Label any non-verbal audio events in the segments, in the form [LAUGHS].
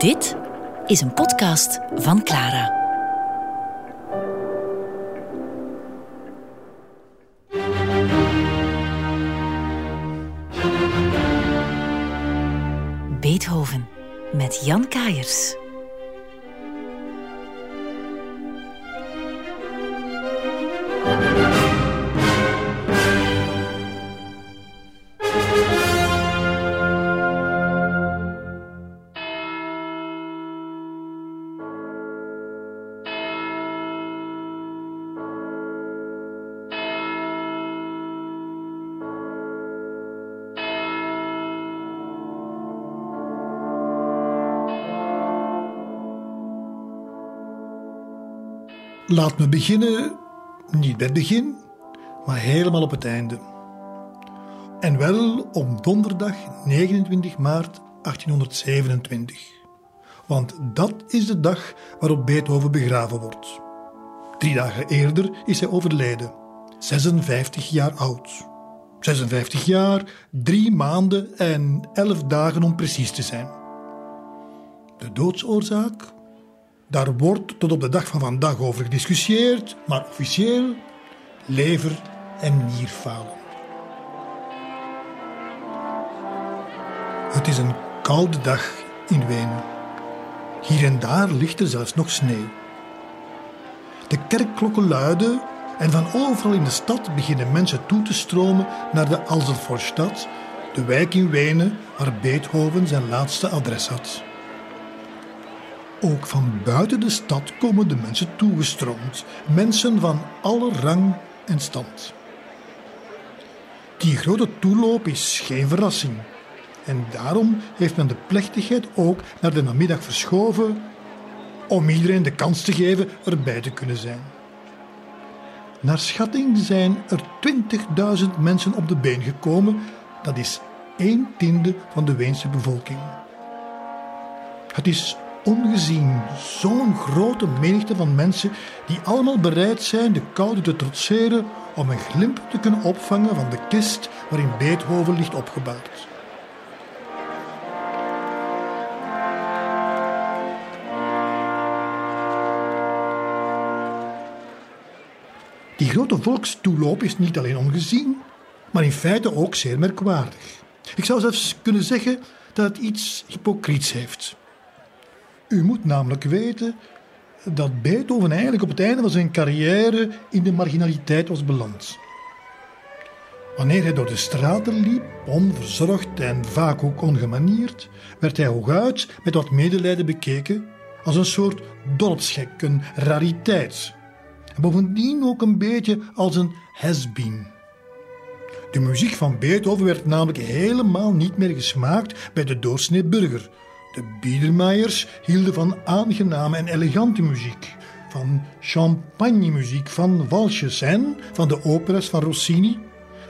Dit is een podcast van Clara. Beethoven met Jan Kaiers. Laat me beginnen, niet bij het begin, maar helemaal op het einde. En wel op donderdag 29 maart 1827. Want dat is de dag waarop Beethoven begraven wordt. Drie dagen eerder is hij overleden, 56 jaar oud. 56 jaar, drie maanden en elf dagen om precies te zijn. De doodsoorzaak daar wordt tot op de dag van vandaag over gediscussieerd, maar officieel lever- en nierfalen. Het is een koude dag in Wenen. Hier en daar ligt er zelfs nog sneeuw. De kerkklokken luiden en van overal in de stad beginnen mensen toe te stromen naar de Alselforstad, de wijk in Wenen waar Beethoven zijn laatste adres had. Ook van buiten de stad komen de mensen toegestroomd, mensen van alle rang en stand. Die grote toeloop is geen verrassing. En daarom heeft men de plechtigheid ook naar de namiddag verschoven om iedereen de kans te geven erbij te kunnen zijn. Naar schatting zijn er 20.000 mensen op de been gekomen, dat is een tiende van de Weense bevolking. Het is ongezien zo'n grote menigte van mensen die allemaal bereid zijn de koude te trotseren om een glimp te kunnen opvangen van de kist waarin Beethoven ligt opgebouwd. Die grote volkstoeloop is niet alleen ongezien, maar in feite ook zeer merkwaardig. Ik zou zelfs kunnen zeggen dat het iets hypocriets heeft. U moet namelijk weten dat Beethoven eigenlijk op het einde van zijn carrière in de marginaliteit was beland. Wanneer hij door de straten liep, onverzorgd en vaak ook ongemanierd, werd hij hooguit met wat medelijden bekeken als een soort dorpsgek, een rariteit. En bovendien ook een beetje als een has-been. De muziek van Beethoven werd namelijk helemaal niet meer gesmaakt bij de doorsnee burger, de Biedermeiers hielden van aangename en elegante muziek, van champagne-muziek, van walsjes en van de operas van Rossini.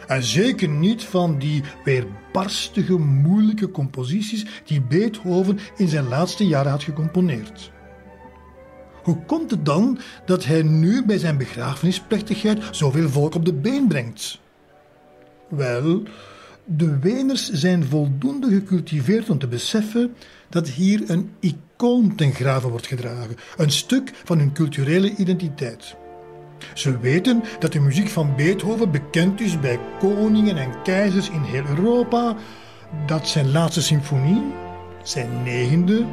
En zeker niet van die weerbarstige, moeilijke composities die Beethoven in zijn laatste jaren had gecomponeerd. Hoe komt het dan dat hij nu bij zijn begrafenisplechtigheid zoveel volk op de been brengt? Wel, de Weners zijn voldoende gecultiveerd om te beseffen dat hier een icoon ten grave wordt gedragen, een stuk van hun culturele identiteit. Ze weten dat de muziek van Beethoven bekend is bij koningen en keizers in heel Europa, dat zijn laatste symfonie, zijn negende,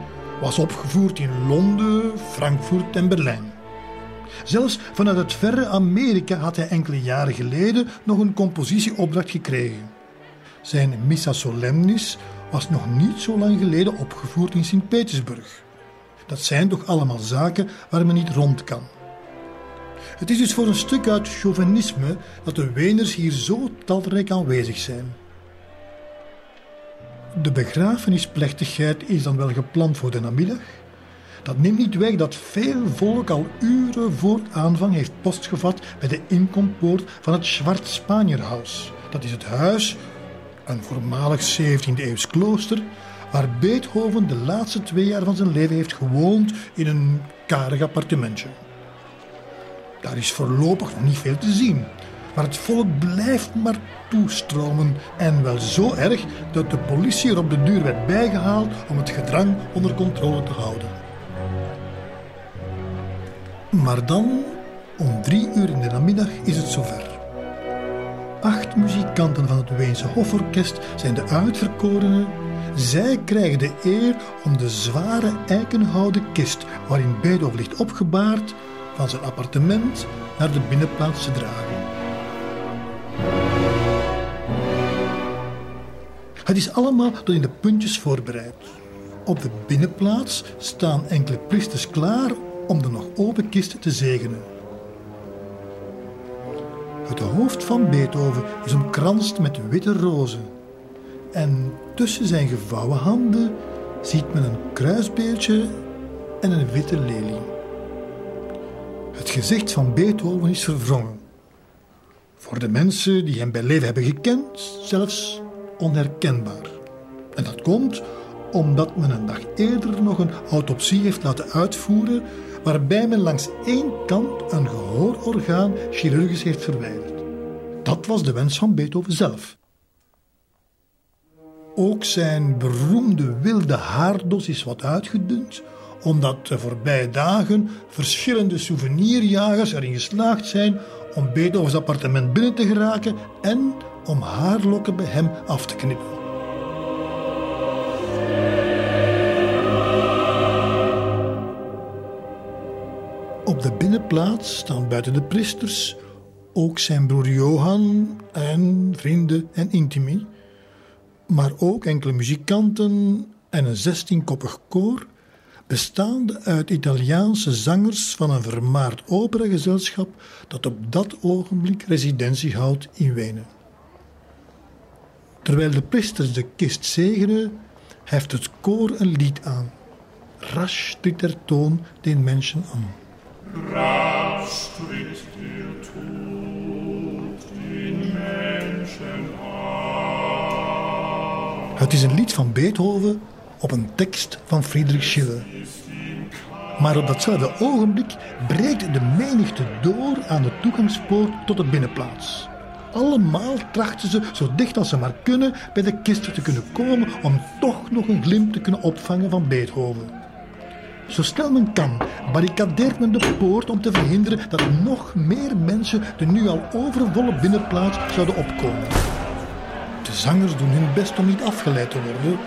was opgevoerd in Londen, Frankfurt en Berlijn. Zelfs vanuit het verre Amerika had hij enkele jaren geleden nog een compositieopdracht gekregen. Zijn Missa Solemnis was nog niet zo lang geleden opgevoerd in Sint-Petersburg. Dat zijn toch allemaal zaken waar men niet rond kan. Het is dus voor een stuk uit chauvinisme dat de Weners hier zo talrijk aanwezig zijn. De begrafenisplechtigheid is dan wel gepland voor de namiddag. Dat neemt niet weg dat veel volk al uren voor aanvang heeft postgevat bij de inkompoort van het Schwarzspanierhaus. Dat is het huis een voormalig 17e-eeuws klooster, waar Beethoven de laatste twee jaar van zijn leven heeft gewoond in een karig appartementje. Daar is voorlopig nog niet veel te zien. Maar het volk blijft maar toestromen. En wel zo erg dat de politie er op de duur werd bijgehaald om het gedrang onder controle te houden. Maar dan, om drie uur in de namiddag, is het zover. Acht muzikanten van het Weense Hoforkest zijn de uitverkorenen. Zij krijgen de eer om de zware eikenhouden kist waarin Beethoven ligt opgebaard van zijn appartement naar de binnenplaats te dragen. Het is allemaal tot in de puntjes voorbereid. Op de binnenplaats staan enkele priesters klaar om de nog open kist te zegenen. Het hoofd van Beethoven is omkranst met witte rozen. En tussen zijn gevouwen handen ziet men een kruisbeeldje en een witte lelie. Het gezicht van Beethoven is verwrongen. Voor de mensen die hem bij leven hebben gekend, zelfs onherkenbaar. En dat komt omdat men een dag eerder nog een autopsie heeft laten uitvoeren waarbij men langs één kant een gehoororgaan chirurgisch heeft verwijderd. Dat was de wens van Beethoven zelf. Ook zijn beroemde wilde haardos is wat uitgedund, omdat de voorbije dagen verschillende souvenirjagers erin geslaagd zijn om Beethovens appartement binnen te geraken en om haarlokken bij hem af te knippen. Binnenplaats staan buiten de priesters ook zijn broer Johan en vrienden en intimi, maar ook enkele muzikanten en een zestienkoppig koor, bestaande uit Italiaanse zangers van een vermaard operagezelschap dat op dat ogenblik residentie houdt in Wenen. Terwijl de priesters de kist zegenen, heft het koor een lied aan. Rasch tritt er toon den mensen aan. Rasch tritt der Tod den Menschen an. Het is een lied van Beethoven op een tekst van Friedrich Schiller. Maar op datzelfde ogenblik breekt de menigte door aan de toegangspoort tot de binnenplaats. Allemaal trachten ze zo dicht als ze maar kunnen bij de kist te kunnen komen om toch nog een glimp te kunnen opvangen van Beethoven. Zo snel men kan, barricadeert men de poort om te verhinderen dat nog meer mensen de nu al overvolle binnenplaats zouden opkomen. De zangers doen hun best om niet afgeleid te worden.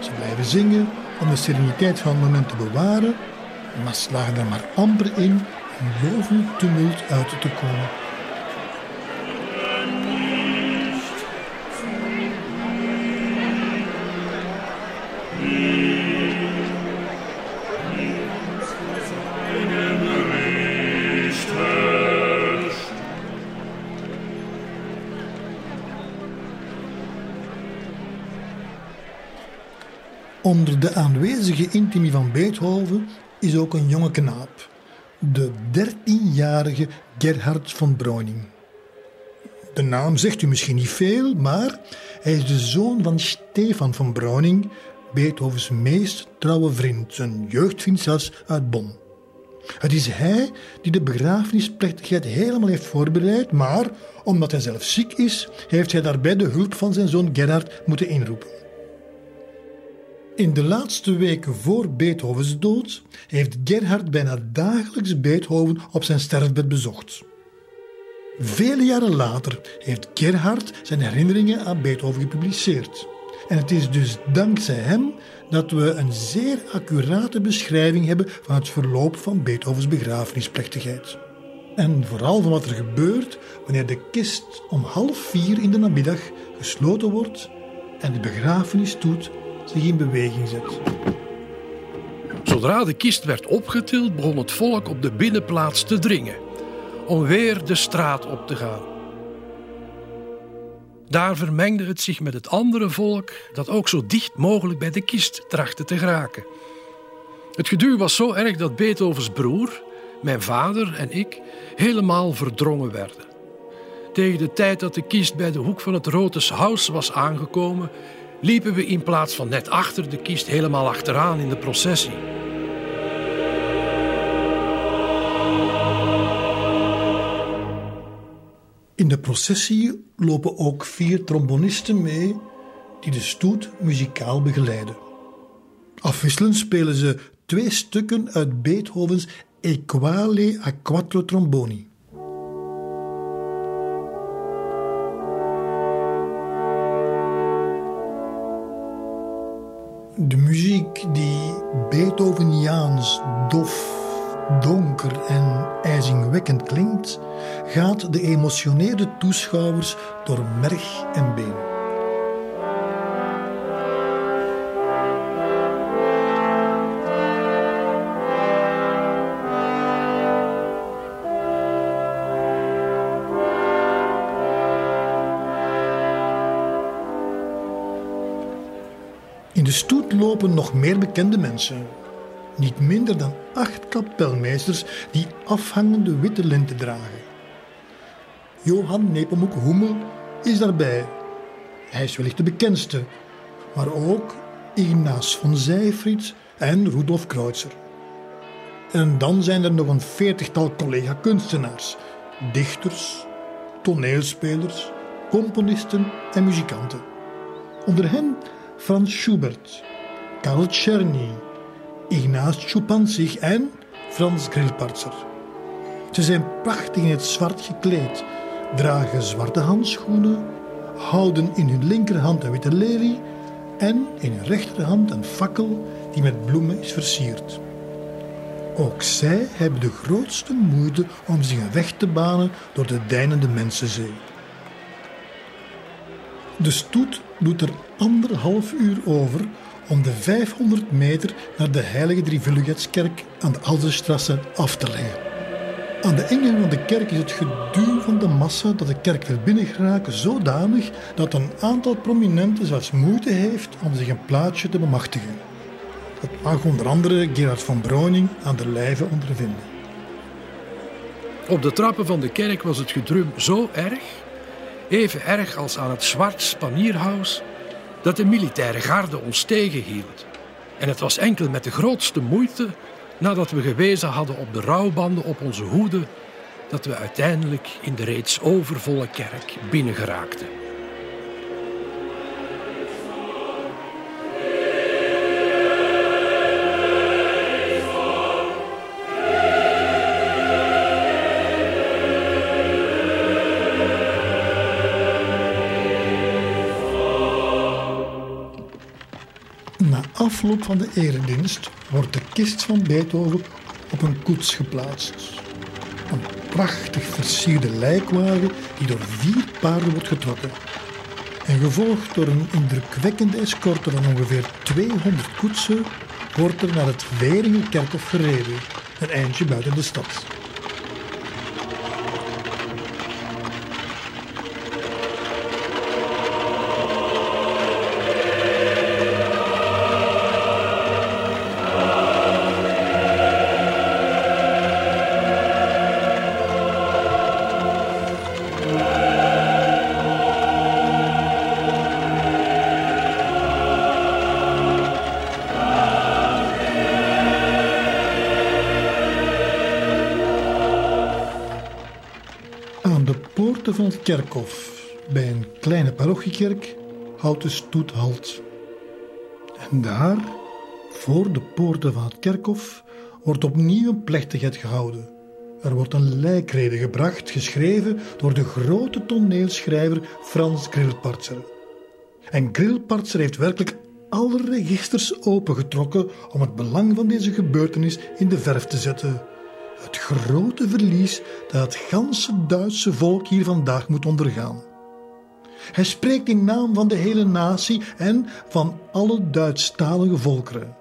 Ze blijven zingen om de sereniteit van het moment te bewaren, maar slagen er maar amper in om boven het tumult uit te komen. Onder de aanwezige intimi van Beethoven is ook een jonge knaap, de 13-jarige Gerhard von Breuning. De naam zegt u misschien niet veel, maar hij is de zoon van Stefan von Breuning, Beethovens meest trouwe vriend, zijn jeugdvriend zelfs uit Bonn. Het is hij die de begrafenisplechtigheid helemaal heeft voorbereid, maar omdat hij zelf ziek is, heeft hij daarbij de hulp van zijn zoon Gerhard moeten inroepen. In de laatste weken voor Beethovens dood heeft Gerhard bijna dagelijks Beethoven op zijn sterfbed bezocht. Vele jaren later heeft Gerhard zijn herinneringen aan Beethoven gepubliceerd. En het is dus dankzij hem dat we een zeer accurate beschrijving hebben van het verloop van Beethovens begrafenisplechtigheid. En vooral van wat er gebeurt wanneer de kist om half vier in de namiddag gesloten wordt en de begrafenisstoet zich in beweging zet. Zodra de kist werd opgetild, begon het volk op de binnenplaats te dringen, om weer de straat op te gaan. Daar vermengde het zich met het andere volk dat ook zo dicht mogelijk bij de kist trachtte te geraken. Het geduw was zo erg dat Beethovens broer, mijn vader en ik helemaal verdrongen werden. Tegen de tijd dat de kist bij de hoek van het Rotes Huis was aangekomen, liepen we in plaats van net achter de kist helemaal achteraan in de processie. In de processie lopen ook vier trombonisten mee die de stoet muzikaal begeleiden. Afwisselend spelen ze twee stukken uit Beethovens Equale a quattro tromboni. De muziek die Beethoveniaans, dof, donker en ijzingwekkend klinkt, gaat de emotioneerde toeschouwers door merg en been. De stoet lopen nog meer bekende mensen. Niet minder dan acht kapelmeesters die afhangende witte linten dragen. Johan Nepomuk Hummel is daarbij. Hij is wellicht de bekendste, maar ook Ignace van Zijfried en Rudolf Kreutzer. En dan zijn er nog een veertigtal collega-kunstenaars, dichters, toneelspelers, componisten en muzikanten. Onder hen Frans Schubert, Karl Czerny, Ignaz Schupanzig en Frans Grillparzer. Ze zijn prachtig in het zwart gekleed, dragen zwarte handschoenen, houden in hun linkerhand een witte lelie en in hun rechterhand een fakkel die met bloemen is versierd. Ook zij hebben de grootste moeite om zich een weg te banen door de deinende mensenzee. De stoet doet er anderhalf uur over om de 500 meter naar de Heilige Drievulligheidskerk aan de Alzenstrasse af te leggen. Aan de ingang van de kerk is het geduw van de massa dat de kerk wil binnengeraken zodanig dat een aantal prominenten zelfs moeite heeft om zich een plaatsje te bemachtigen. Dat mag onder andere Gerard van Browning aan de lijve ondervinden. Op de trappen van de kerk was het gedrum zo erg, even erg als aan het zwart spanierhuis, dat de militaire garde ons tegenhield. En het was enkel met de grootste moeite, nadat we gewezen hadden op de rouwbanden op onze hoede, dat we uiteindelijk in de reeds overvolle kerk binnengeraakten. Afloop van de eredienst wordt de kist van Beethoven op een koets geplaatst. Een prachtig versierde lijkwagen die door vier paarden wordt getrokken. En gevolgd door een indrukwekkende escorte van ongeveer 200 koetsen wordt er naar het Weringenkerkhof gereden, een eindje buiten de stad. Van het kerkhof, bij een kleine parochiekerk, houdt de stoet halt. En daar, voor de poorten van het kerkhof, wordt opnieuw een plechtigheid gehouden. Er wordt een lijkrede gebracht, geschreven door de grote toneelschrijver Frans Grillparzer. En Grillparzer heeft werkelijk alle registers opengetrokken om het belang van deze gebeurtenis in de verf te zetten. Het grote verlies dat het ganse Duitse volk hier vandaag moet ondergaan. Hij spreekt in naam van de hele natie en van alle Duitsstalige volkeren.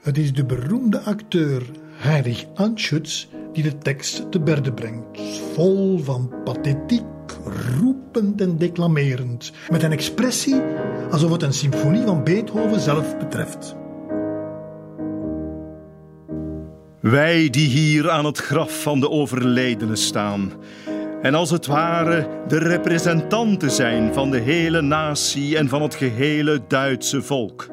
Het is de beroemde acteur Heinrich Anschutz die de tekst te berde brengt, vol van pathetiek, roepend en declamerend, met een expressie alsof het een symfonie van Beethoven zelf betreft. Wij die hier aan het graf van de overledene staan en als het ware de representanten zijn van de hele natie en van het gehele Duitse volk.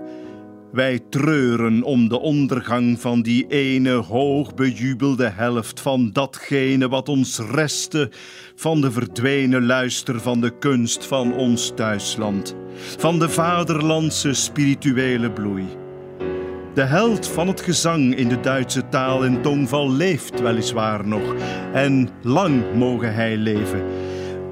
Wij treuren om de ondergang van die ene hoog bejubelde helft van datgene wat ons restte van de verdwenen luister van de kunst van ons thuisland, van de vaderlandse spirituele bloei. De held van het gezang in de Duitse taal en tongval leeft weliswaar nog, en lang mogen hij leven.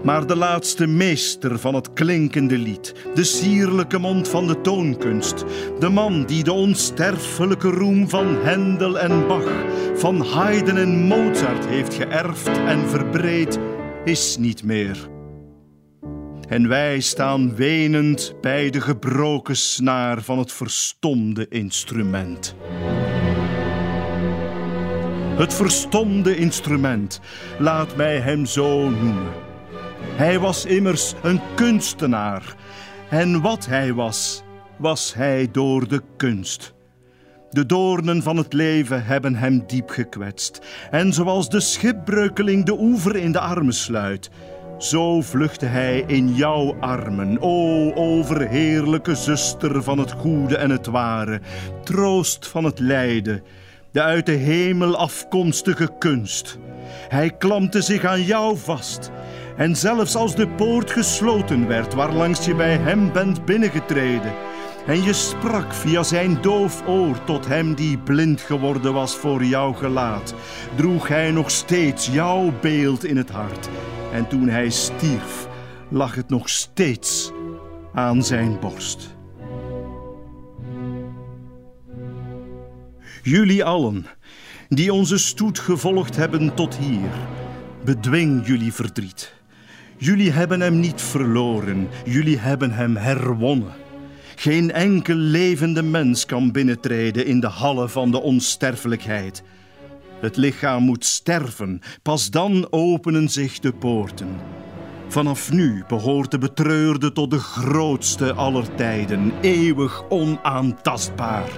Maar de laatste meester van het klinkende lied, de sierlijke mond van de toonkunst, de man die de onsterfelijke roem van Hendel en Bach, van Haydn en Mozart heeft geërfd en verbreed, is niet meer. En wij staan wenend bij de gebroken snaar van het verstomde instrument. Het verstomde instrument, laat mij hem zo noemen. Hij was immers een kunstenaar. En wat hij was, was hij door de kunst. De doornen van het leven hebben hem diep gekwetst. En zoals de schipbreukeling de oever in de armen sluit, zo vluchtte hij in jouw armen, o overheerlijke zuster van het goede en het ware, troost van het lijden, de uit de hemel afkomstige kunst. Hij klampte zich aan jou vast. En zelfs als de poort gesloten werd, waarlangs je bij hem bent binnengetreden, en je sprak via zijn doof oor tot hem die blind geworden was voor jouw gelaat, droeg hij nog steeds jouw beeld in het hart. En toen hij stierf, lag het nog steeds aan zijn borst. Jullie allen, die onze stoet gevolgd hebben tot hier, bedwing jullie verdriet. Jullie hebben hem niet verloren, jullie hebben hem herwonnen. Geen enkel levende mens kan binnentreden in de hallen van de onsterfelijkheid. Het lichaam moet sterven, pas dan openen zich de poorten. Vanaf nu behoort de betreurde tot de grootste aller tijden, eeuwig onaantastbaar.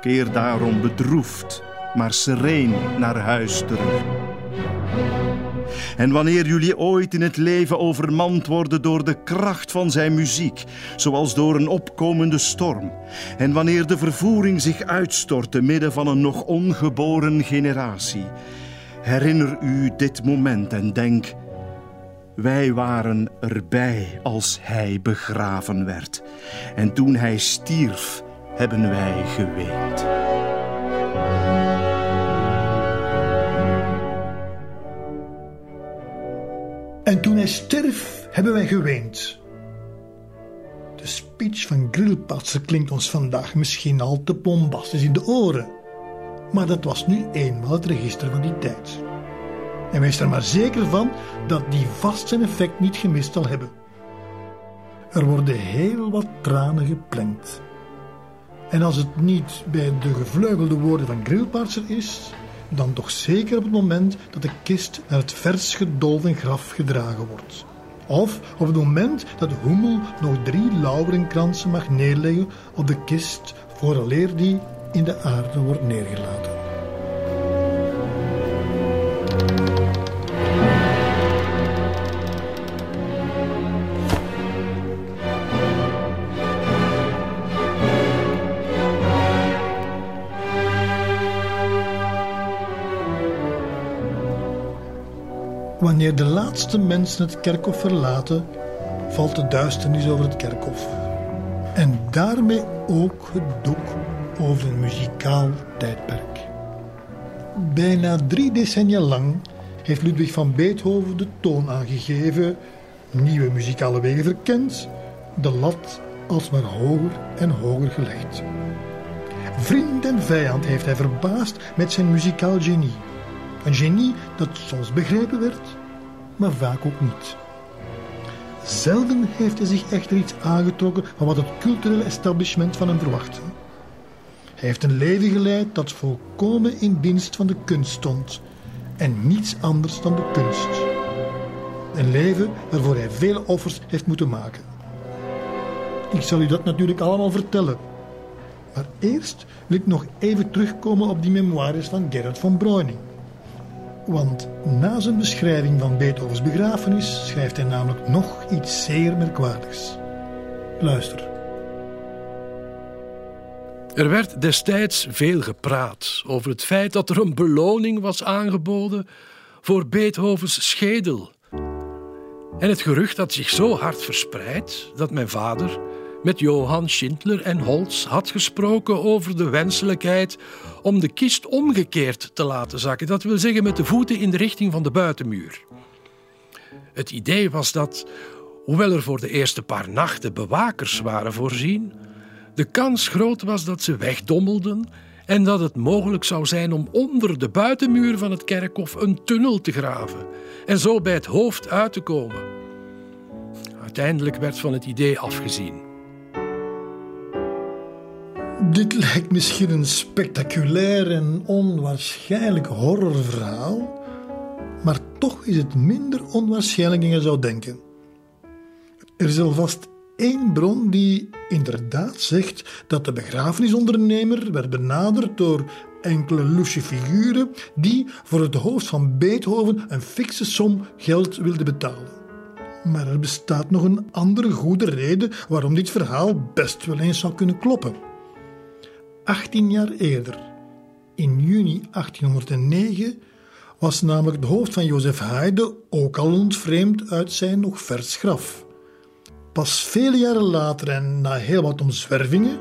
Keer daarom bedroefd, maar sereen naar huis terug. En wanneer jullie ooit in het leven overmand worden door de kracht van zijn muziek, zoals door een opkomende storm, en wanneer de vervoering zich uitstort te midden van een nog ongeboren generatie, herinner u dit moment en denk: wij waren erbij als hij begraven werd, en toen hij stierf, hebben wij geweend. En toen hij sterf, hebben wij geweend. De speech van Grillparzer klinkt ons vandaag misschien al te bombastisch in de oren. Maar dat was nu eenmaal het register van die tijd. En wees er maar zeker van dat die vast zijn effect niet gemist zal hebben. Er worden heel wat tranen geplengd. En als het niet bij de gevleugelde woorden van Grillparzer is, dan toch zeker op het moment dat de kist naar het vers gedolven graf gedragen wordt. Of op het moment dat de hoemel nog drie lauwerenkransen mag neerleggen op de kist vooraleer die in de aarde wordt neergelaten. Wanneer de laatste mensen het kerkhof verlaten, valt de duisternis over het kerkhof. En daarmee ook het doek over een muzikaal tijdperk. Bijna drie decennia lang heeft Ludwig van Beethoven de toon aangegeven, nieuwe muzikale wegen verkend, de lat alsmaar hoger en hoger gelegd. Vriend en vijand heeft hij verbaasd met zijn muzikaal genie. Een genie dat soms begrepen werd, maar vaak ook niet. Zelden heeft hij zich echter iets aangetrokken van wat het culturele establishment van hem verwachtte. Hij heeft een leven geleid dat volkomen in dienst van de kunst stond en niets anders dan de kunst. Een leven waarvoor hij vele offers heeft moeten maken. Ik zal u dat natuurlijk allemaal vertellen. Maar eerst wil ik nog even terugkomen op die memoires van Gerard von Breuning. Want na zijn beschrijving van Beethovens begrafenis schrijft hij namelijk nog iets zeer merkwaardigs. Luister. Er werd destijds veel gepraat over het feit dat er een beloning was aangeboden voor Beethovens schedel. En het gerucht had zich zo hard verspreid dat mijn vader met Johan Schindler en Holz had gesproken over de wenselijkheid om de kist omgekeerd te laten zakken. Dat wil zeggen met de voeten in de richting van de buitenmuur. Het idee was dat, hoewel er voor de eerste paar nachten bewakers waren voorzien, de kans groot was dat ze wegdommelden en dat het mogelijk zou zijn om onder de buitenmuur van het kerkhof een tunnel te graven en zo bij het hoofd uit te komen. Uiteindelijk werd van het idee afgezien. Dit lijkt misschien een spectaculair en onwaarschijnlijk horrorverhaal, maar toch is het minder onwaarschijnlijk dan je zou denken. Er is alvast één bron die inderdaad zegt dat de begrafenisondernemer werd benaderd door enkele lusje figuren die voor het hoofd van Beethoven een fikse som geld wilden betalen. Maar er bestaat nog een andere goede reden waarom dit verhaal best wel eens zou kunnen kloppen. 18 jaar eerder, in juni 1809, was namelijk het hoofd van Jozef Haydn ook al ontvreemd uit zijn nog vers graf. Pas vele jaren later en na heel wat omzwervingen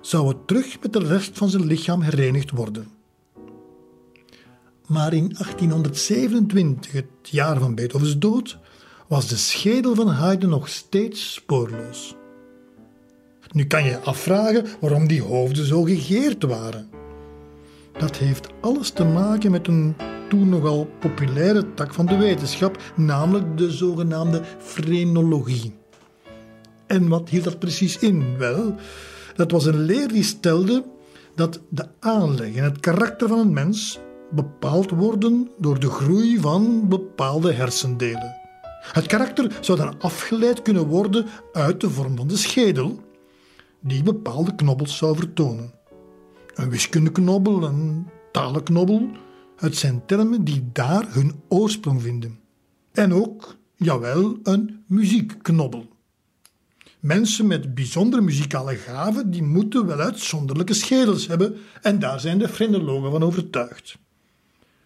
zou het terug met de rest van zijn lichaam herenigd worden. Maar in 1827, het jaar van Beethovens dood, was de schedel van Haydn nog steeds spoorloos. Nu kan je afvragen waarom die hoofden zo gegeerd waren. Dat heeft alles te maken met een toen nogal populaire tak van de wetenschap, namelijk de zogenaamde frenologie. En wat hield dat precies in? Wel, dat was een leer die stelde dat de aanleg en het karakter van een mens bepaald worden door de groei van bepaalde hersendelen. Het karakter zou dan afgeleid kunnen worden uit de vorm van de schedel, die bepaalde knobbels zou vertonen. Een wiskundeknobbel, een talenknobbel, het zijn termen die daar hun oorsprong vinden. En ook, jawel, een muziekknobbel. Mensen met bijzondere muzikale gaven die moeten wel uitzonderlijke schedels hebben en daar zijn de frenologen van overtuigd.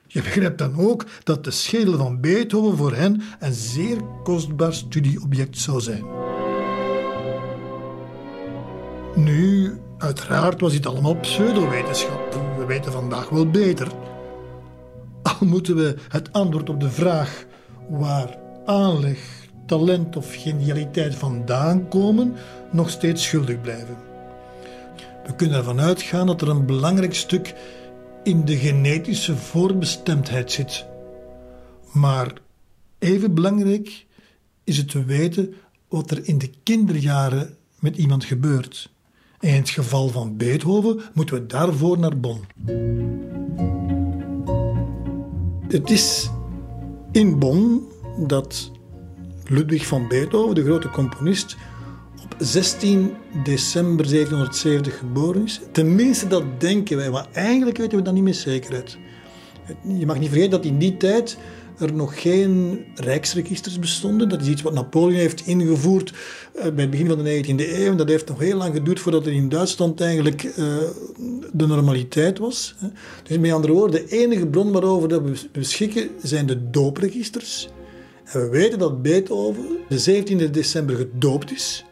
Je begrijpt dan ook dat de schedel van Beethoven voor hen een zeer kostbaar studieobject zou zijn. Nu, uiteraard was dit allemaal pseudowetenschap. We weten vandaag wel beter. Al moeten we het antwoord op de vraag waar aanleg, talent of genialiteit vandaan komen, nog steeds schuldig blijven. We kunnen ervan uitgaan dat er een belangrijk stuk in de genetische voorbestemdheid zit. Maar even belangrijk is het te weten wat er in de kinderjaren met iemand gebeurt. In het geval van Beethoven moeten we daarvoor naar Bonn. Het is in Bonn dat Ludwig van Beethoven, de grote componist, op 16 december 1770 geboren is. Tenminste, dat denken wij, maar eigenlijk weten we dat niet met zekerheid. Je mag niet vergeten dat in die tijd er nog geen rijksregisters bestonden. Dat is iets wat Napoleon heeft ingevoerd eh, bij het begin van de 19e eeuw. Dat heeft nog heel lang geduurd voordat er in Duitsland eigenlijk uh, de normaliteit was. Dus met andere woorden, de enige bron waarover we beschikken zijn de doopregisters. En we weten dat Beethoven de 17e december gedoopt is.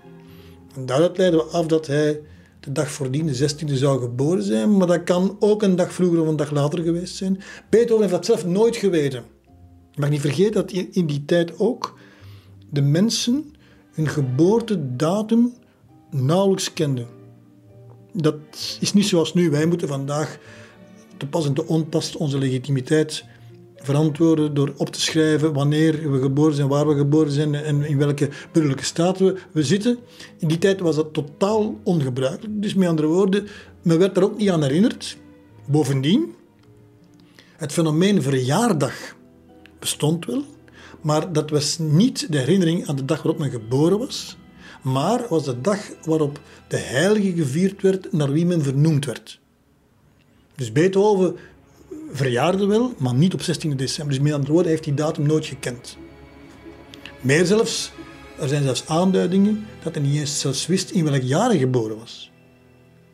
En daaruit leiden we af dat hij de dag voordien, de 16e, zou geboren zijn. Maar dat kan ook een dag vroeger of een dag later geweest zijn. Beethoven heeft dat zelf nooit geweten. Mag niet vergeten dat in die tijd ook de mensen hun geboortedatum nauwelijks kenden. Dat is niet zoals nu. Wij moeten vandaag te pas en te onpas onze legitimiteit verantwoorden door op te schrijven wanneer we geboren zijn, waar we geboren zijn en in welke burgerlijke staat we, we zitten. In die tijd was dat totaal ongebruikelijk. Dus met andere woorden, men werd daar ook niet aan herinnerd. Bovendien, het fenomeen verjaardag bestond wel, maar dat was niet de herinnering aan de dag waarop men geboren was, maar was de dag waarop de heilige gevierd werd naar wie men vernoemd werd. Dus Beethoven verjaarde wel, maar niet op 16 december. Dus met andere woorden, hij heeft die datum nooit gekend. Meer zelfs, er zijn zelfs aanduidingen dat hij niet eens zelfs wist in welk jaar hij geboren was.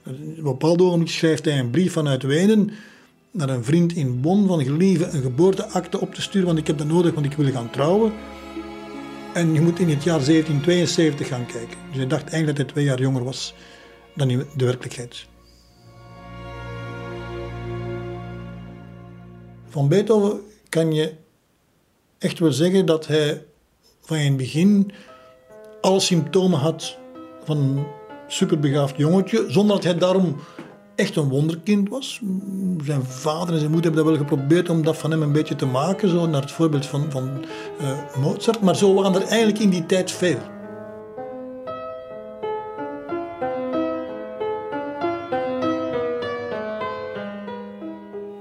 Op een bepaald ogenblik schrijft hij een brief vanuit Wenen naar een vriend in Bonn van gelieve een geboorteakte op te sturen, want ik heb dat nodig, want ik wil gaan trouwen. En je moet in het jaar 1772 gaan kijken. Dus hij dacht eigenlijk dat hij twee jaar jonger was dan in de werkelijkheid. Van Beethoven kan je echt wel zeggen dat hij van in het begin alle symptomen had van een superbegaafd jongetje, zonder dat hij daarom echt een wonderkind was. Zijn vader en zijn moeder hebben dat wel geprobeerd om dat van hem een beetje te maken, zo naar het voorbeeld van, van uh, Mozart. Maar zo waren er eigenlijk in die tijd veel.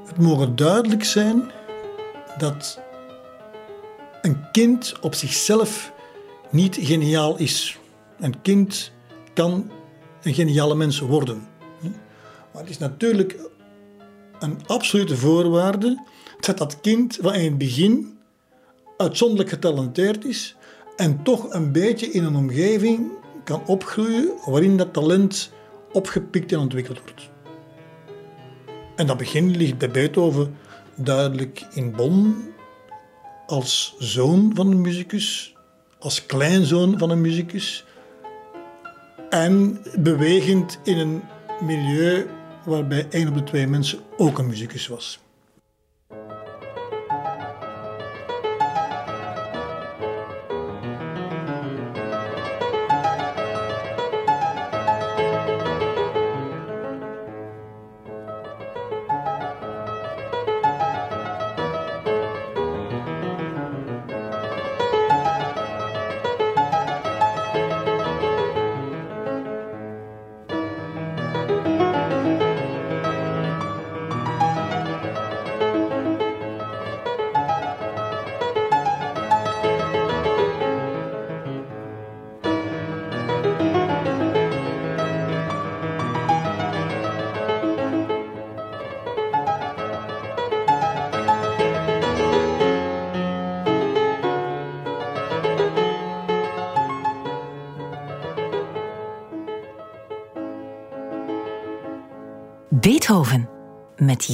Het mogen duidelijk zijn dat een kind op zichzelf niet geniaal is. Een kind kan een geniale mens worden. Maar het is natuurlijk een absolute voorwaarde dat dat kind van in het begin uitzonderlijk getalenteerd is en toch een beetje in een omgeving kan opgroeien waarin dat talent opgepikt en ontwikkeld wordt. En dat begin ligt bij Beethoven duidelijk in Bonn als zoon van een muzikus, als kleinzoon van een muzikus en bewegend in een milieu waarbij één op de twee mensen ook een muzikus was.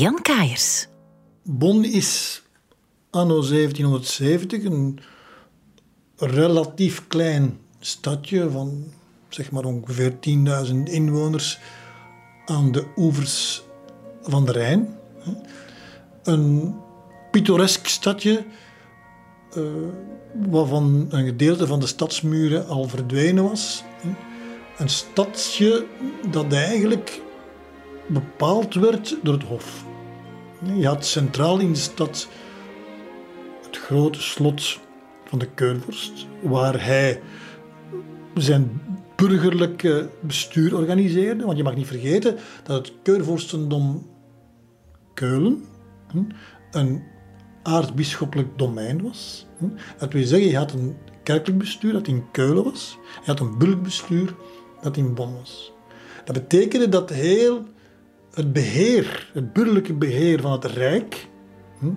Jan. Bonn is anno 1770 een relatief klein stadje van zeg maar ongeveer 10.000 inwoners aan de oevers van de Rijn. Een pittoresk stadje uh, waarvan een gedeelte van de stadsmuren al verdwenen was. Een stadje dat eigenlijk bepaald werd door het Hof. Je had centraal in de stad het grote slot van de Keurvorst, waar hij zijn burgerlijke bestuur organiseerde. Want je mag niet vergeten dat het Keurvorstendom Keulen een aartsbisschoppelijk domein was. Dat wil zeggen, je had een kerkelijk bestuur dat in Keulen was. Je had een burgerbestuur dat in Bonn was. Dat betekende dat heel het beheer, het burgerlijke beheer van het Rijk hm,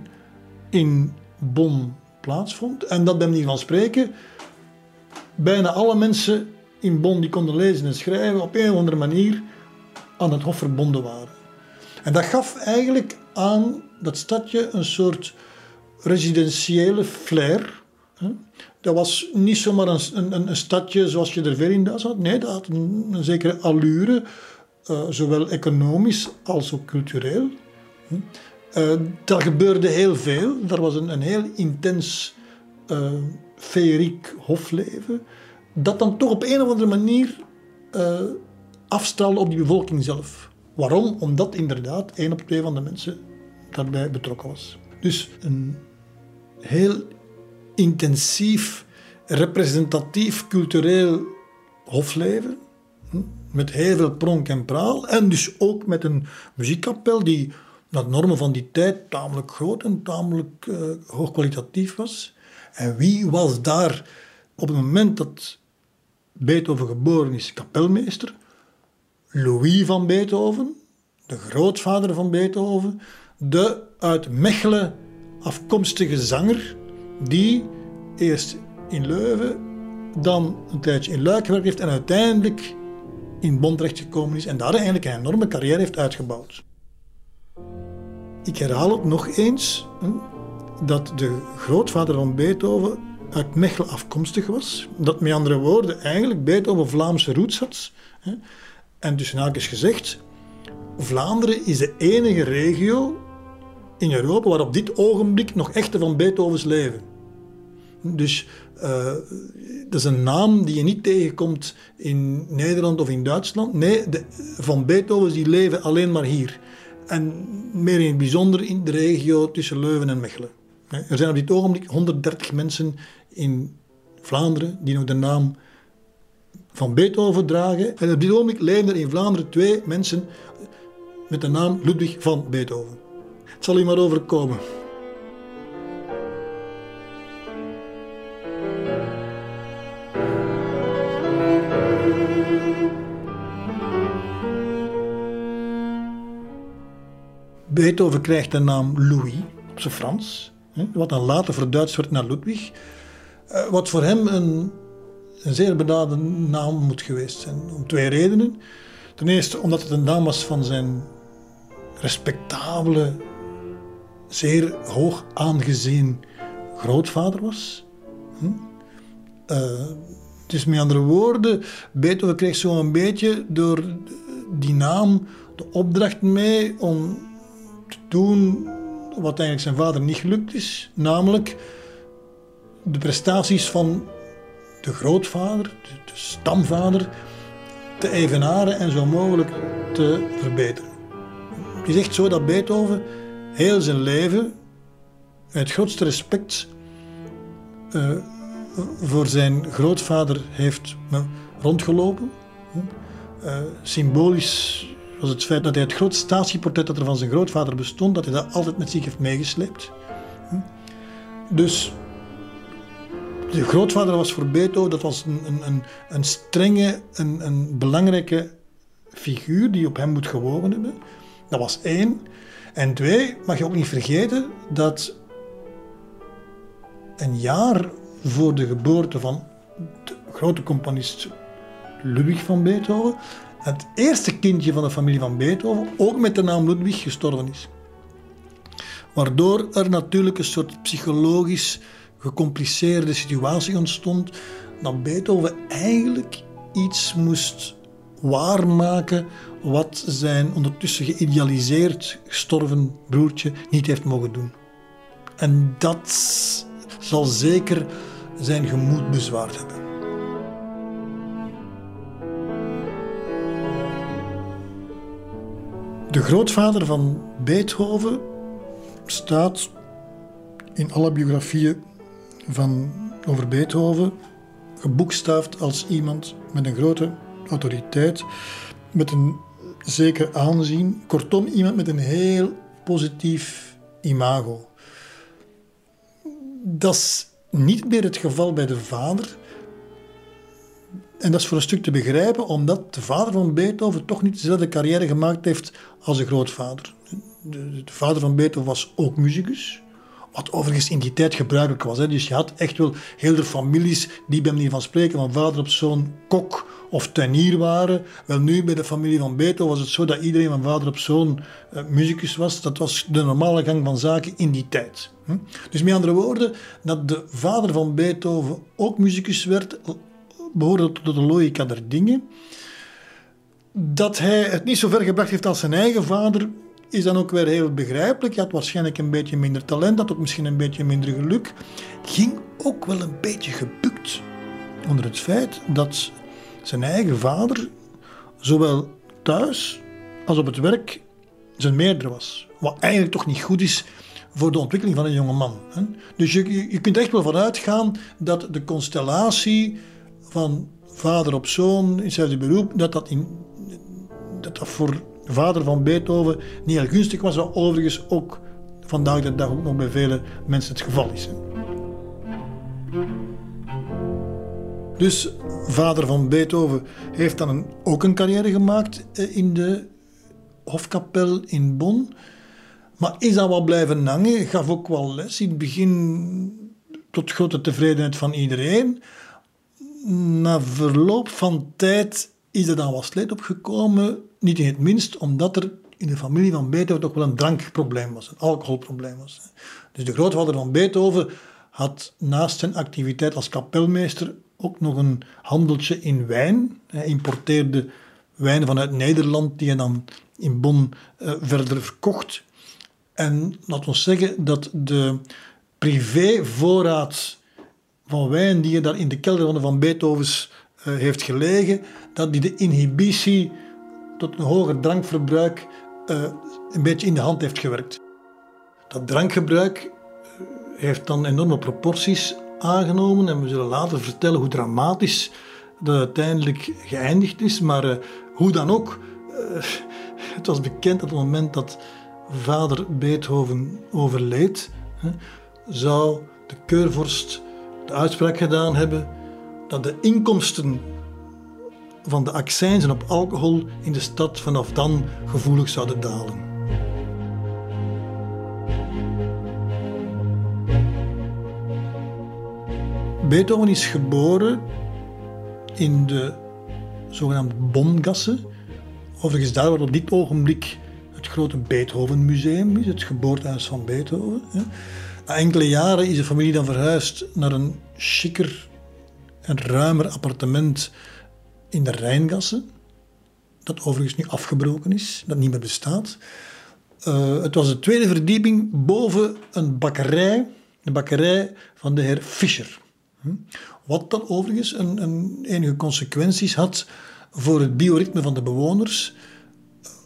in Bonn plaatsvond. En dat bij manier van spreken bijna alle mensen in Bonn die konden lezen en schrijven op een of andere manier aan het Hof verbonden waren. En dat gaf eigenlijk aan dat stadje een soort residentiële flair. Dat was niet zomaar een, een, een stadje zoals je er veel in Duitsland had. Nee, dat had een, een zekere allure uh, zowel economisch als ook cultureel. Hm. eh, daar gebeurde heel veel. Er was een, een heel intens uh, feeriek hofleven, dat dan toch op een of andere manier uh, afstraalde op die bevolking zelf. Waarom? Omdat inderdaad één op twee van de mensen daarbij betrokken was. Dus een heel intensief, representatief cultureel hofleven. Hm met heel veel pronk en praal. En dus ook met een muziekkapel die naar normen van die tijd tamelijk groot en tamelijk uh, hoogkwalitatief was. En wie was daar op het moment dat Beethoven geboren is, kapelmeester? Louis van Beethoven, de grootvader van Beethoven, de uit Mechelen afkomstige zanger, die eerst in Leuven, dan een tijdje in Luik gewerkt heeft en uiteindelijk in Bonn terechtgekomen is en daar eigenlijk een enorme carrière heeft uitgebouwd. Ik herhaal het nog eens, dat de grootvader van Beethoven uit Mechelen afkomstig was. Dat met andere woorden eigenlijk Beethoven Vlaamse roots had. En dus is gezegd, Vlaanderen is de enige regio in Europa waar op dit ogenblik nog echte van Beethovens leven. Dus uh, dat is een naam die je niet tegenkomt in Nederland of in Duitsland. Nee, de, van Beethovens die leven alleen maar hier. En meer in het bijzonder in de regio tussen Leuven en Mechelen. Er zijn op dit ogenblik 130 mensen in Vlaanderen die nog de naam van Beethoven dragen. En op dit ogenblik leven er in Vlaanderen twee mensen met de naam Ludwig van Beethoven. Het zal u maar overkomen. Beethoven krijgt de naam Louis, op zijn Frans, wat dan later verduidst wordt naar Ludwig. Eh, wat voor hem een, een zeer bedaden naam moet geweest zijn, om twee redenen. Ten eerste omdat het een naam was van zijn respectabele, zeer hoog aangezien grootvader was. Hm? Uh, dus met andere woorden, Beethoven kreeg zo een beetje door die naam de opdracht mee om doen wat eigenlijk zijn vader niet gelukt is, namelijk de prestaties van de grootvader, de stamvader, te evenaren en zo mogelijk te verbeteren. Het is echt zo dat Beethoven heel zijn leven het grootste respect uh, voor zijn grootvader heeft rondgelopen. Uh, symbolisch was het feit dat hij het grootste statieportret dat er van zijn grootvader bestond, dat hij dat altijd met zich heeft meegesleept. Dus de grootvader was voor Beethoven, dat was een, een, een strenge, een, een belangrijke figuur die op hem moet gewogen hebben. Dat was één. En twee, mag je ook niet vergeten dat een jaar voor de geboorte van de grote componist Ludwig van Beethoven, het eerste kindje van de familie van Beethoven, ook met de naam Ludwig, gestorven is. Waardoor er natuurlijk een soort psychologisch gecompliceerde situatie ontstond, dat Beethoven eigenlijk iets moest waarmaken wat zijn ondertussen geïdealiseerd gestorven broertje niet heeft mogen doen. En dat zal zeker zijn gemoed bezwaard hebben. De grootvader van Beethoven staat in alle biografieën van, over Beethoven geboekstaafd als iemand met een grote autoriteit, met een zeker aanzien. Kortom, iemand met een heel positief imago. Dat is niet meer het geval bij de vader. En dat is voor een stuk te begrijpen, omdat de vader van Beethoven toch niet dezelfde carrière gemaakt heeft als de grootvader. De, de vader van Beethoven was ook muzikus. Wat overigens in die tijd gebruikelijk was. Hè. Dus je had echt wel heel de families die bij manier van spreken van vader op zoon kok of tuinier waren. Wel nu bij de familie van Beethoven was het zo dat iedereen van vader op zoon uh, muzikus was. Dat was de normale gang van zaken in die tijd. Hm? Dus met andere woorden, dat de vader van Beethoven ook muzikus werd, behoorde tot de logica der dingen. Dat hij het niet zo ver gebracht heeft als zijn eigen vader, is dan ook weer heel begrijpelijk. Hij had waarschijnlijk een beetje minder talent, had ook misschien een beetje minder geluk. Ging ook wel een beetje gebukt onder het feit dat zijn eigen vader, zowel thuis als op het werk, zijn meerdere was. Wat eigenlijk toch niet goed is voor de ontwikkeling van een jonge man. Dus je, je kunt echt wel vanuit gaan dat de constellatie van vader op zoon in hetzelfde beroep, dat dat, in, dat dat voor de vader van Beethoven niet heel gunstig was, wat overigens ook vandaag de dag ook nog bij vele mensen het geval is. Dus vader van Beethoven heeft dan een, ook een carrière gemaakt eh, in de hofkapel in Bonn. Maar is dan wel blijven hangen, gaf ook wel les in het begin tot grote tevredenheid van iedereen. Na verloop van tijd is er dan wat slijt opgekomen, niet in het minst omdat er in de familie van Beethoven toch wel een drankprobleem was, een alcoholprobleem was. Dus de grootvader van Beethoven had naast zijn activiteit als kapelmeester ook nog een handeltje in wijn. Hij importeerde wijnen vanuit Nederland die hij dan in Bonn uh, verder verkocht. En laten we zeggen dat de privévoorraad van wijn die je daar in de kelder van Beethovens uh, heeft gelegen, dat die de inhibitie tot een hoger drankverbruik uh, een beetje in de hand heeft gewerkt. Dat drankgebruik heeft dan enorme proporties aangenomen en we zullen later vertellen hoe dramatisch dat uiteindelijk geëindigd is. Maar hoe dan ook, het was bekend op het moment dat vader Beethoven overleed, hè, zou de keurvorst de uitspraak gedaan hebben dat de inkomsten van de accijnzen op alcohol in de stad vanaf dan gevoelig zouden dalen. Beethoven is geboren in de zogenaamde Bongasse. Overigens daar waar op dit ogenblik het grote Beethoven Museum is, het geboortehuis van Beethoven. Enkele jaren is de familie dan verhuisd naar een chiquer en ruimer appartement in de Rijngasse. Dat overigens nu afgebroken is, dat niet meer bestaat. Uh, het was de tweede verdieping boven een bakkerij, de bakkerij van de heer Fischer. Hm? Wat dan overigens een, een enige consequenties had voor het bioritme van de bewoners.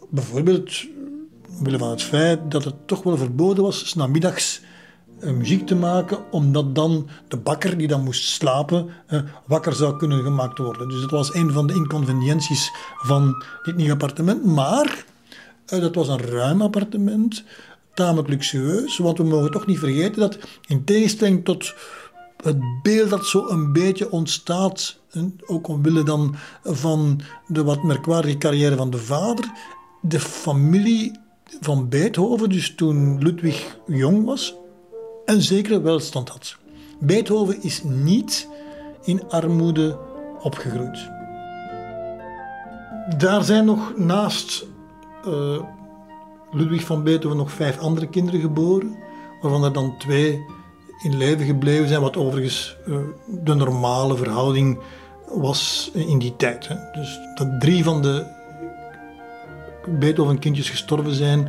Bijvoorbeeld, omwille van het feit dat het toch wel verboden was, s namiddags muziek te maken, omdat dan de bakker die dan moest slapen, uh, wakker zou kunnen gemaakt worden. Dus dat was een van de inconvenienties van dit nieuwe appartement. Maar uh, dat was een ruim appartement, tamelijk luxueus, want we mogen toch niet vergeten dat in tegenstelling tot het beeld dat zo een beetje ontstaat, ook omwille dan van de wat merkwaardige carrière van de vader, de familie van Beethoven, dus toen Ludwig jong was, een zekere welstand had. Beethoven is niet in armoede opgegroeid. Daar zijn nog naast uh, Ludwig van Beethoven nog vijf andere kinderen geboren, waarvan er dan twee in leven gebleven zijn, wat overigens uh, de normale verhouding was in die tijd. Hè. Dus dat drie van de Beethoven-kindjes gestorven zijn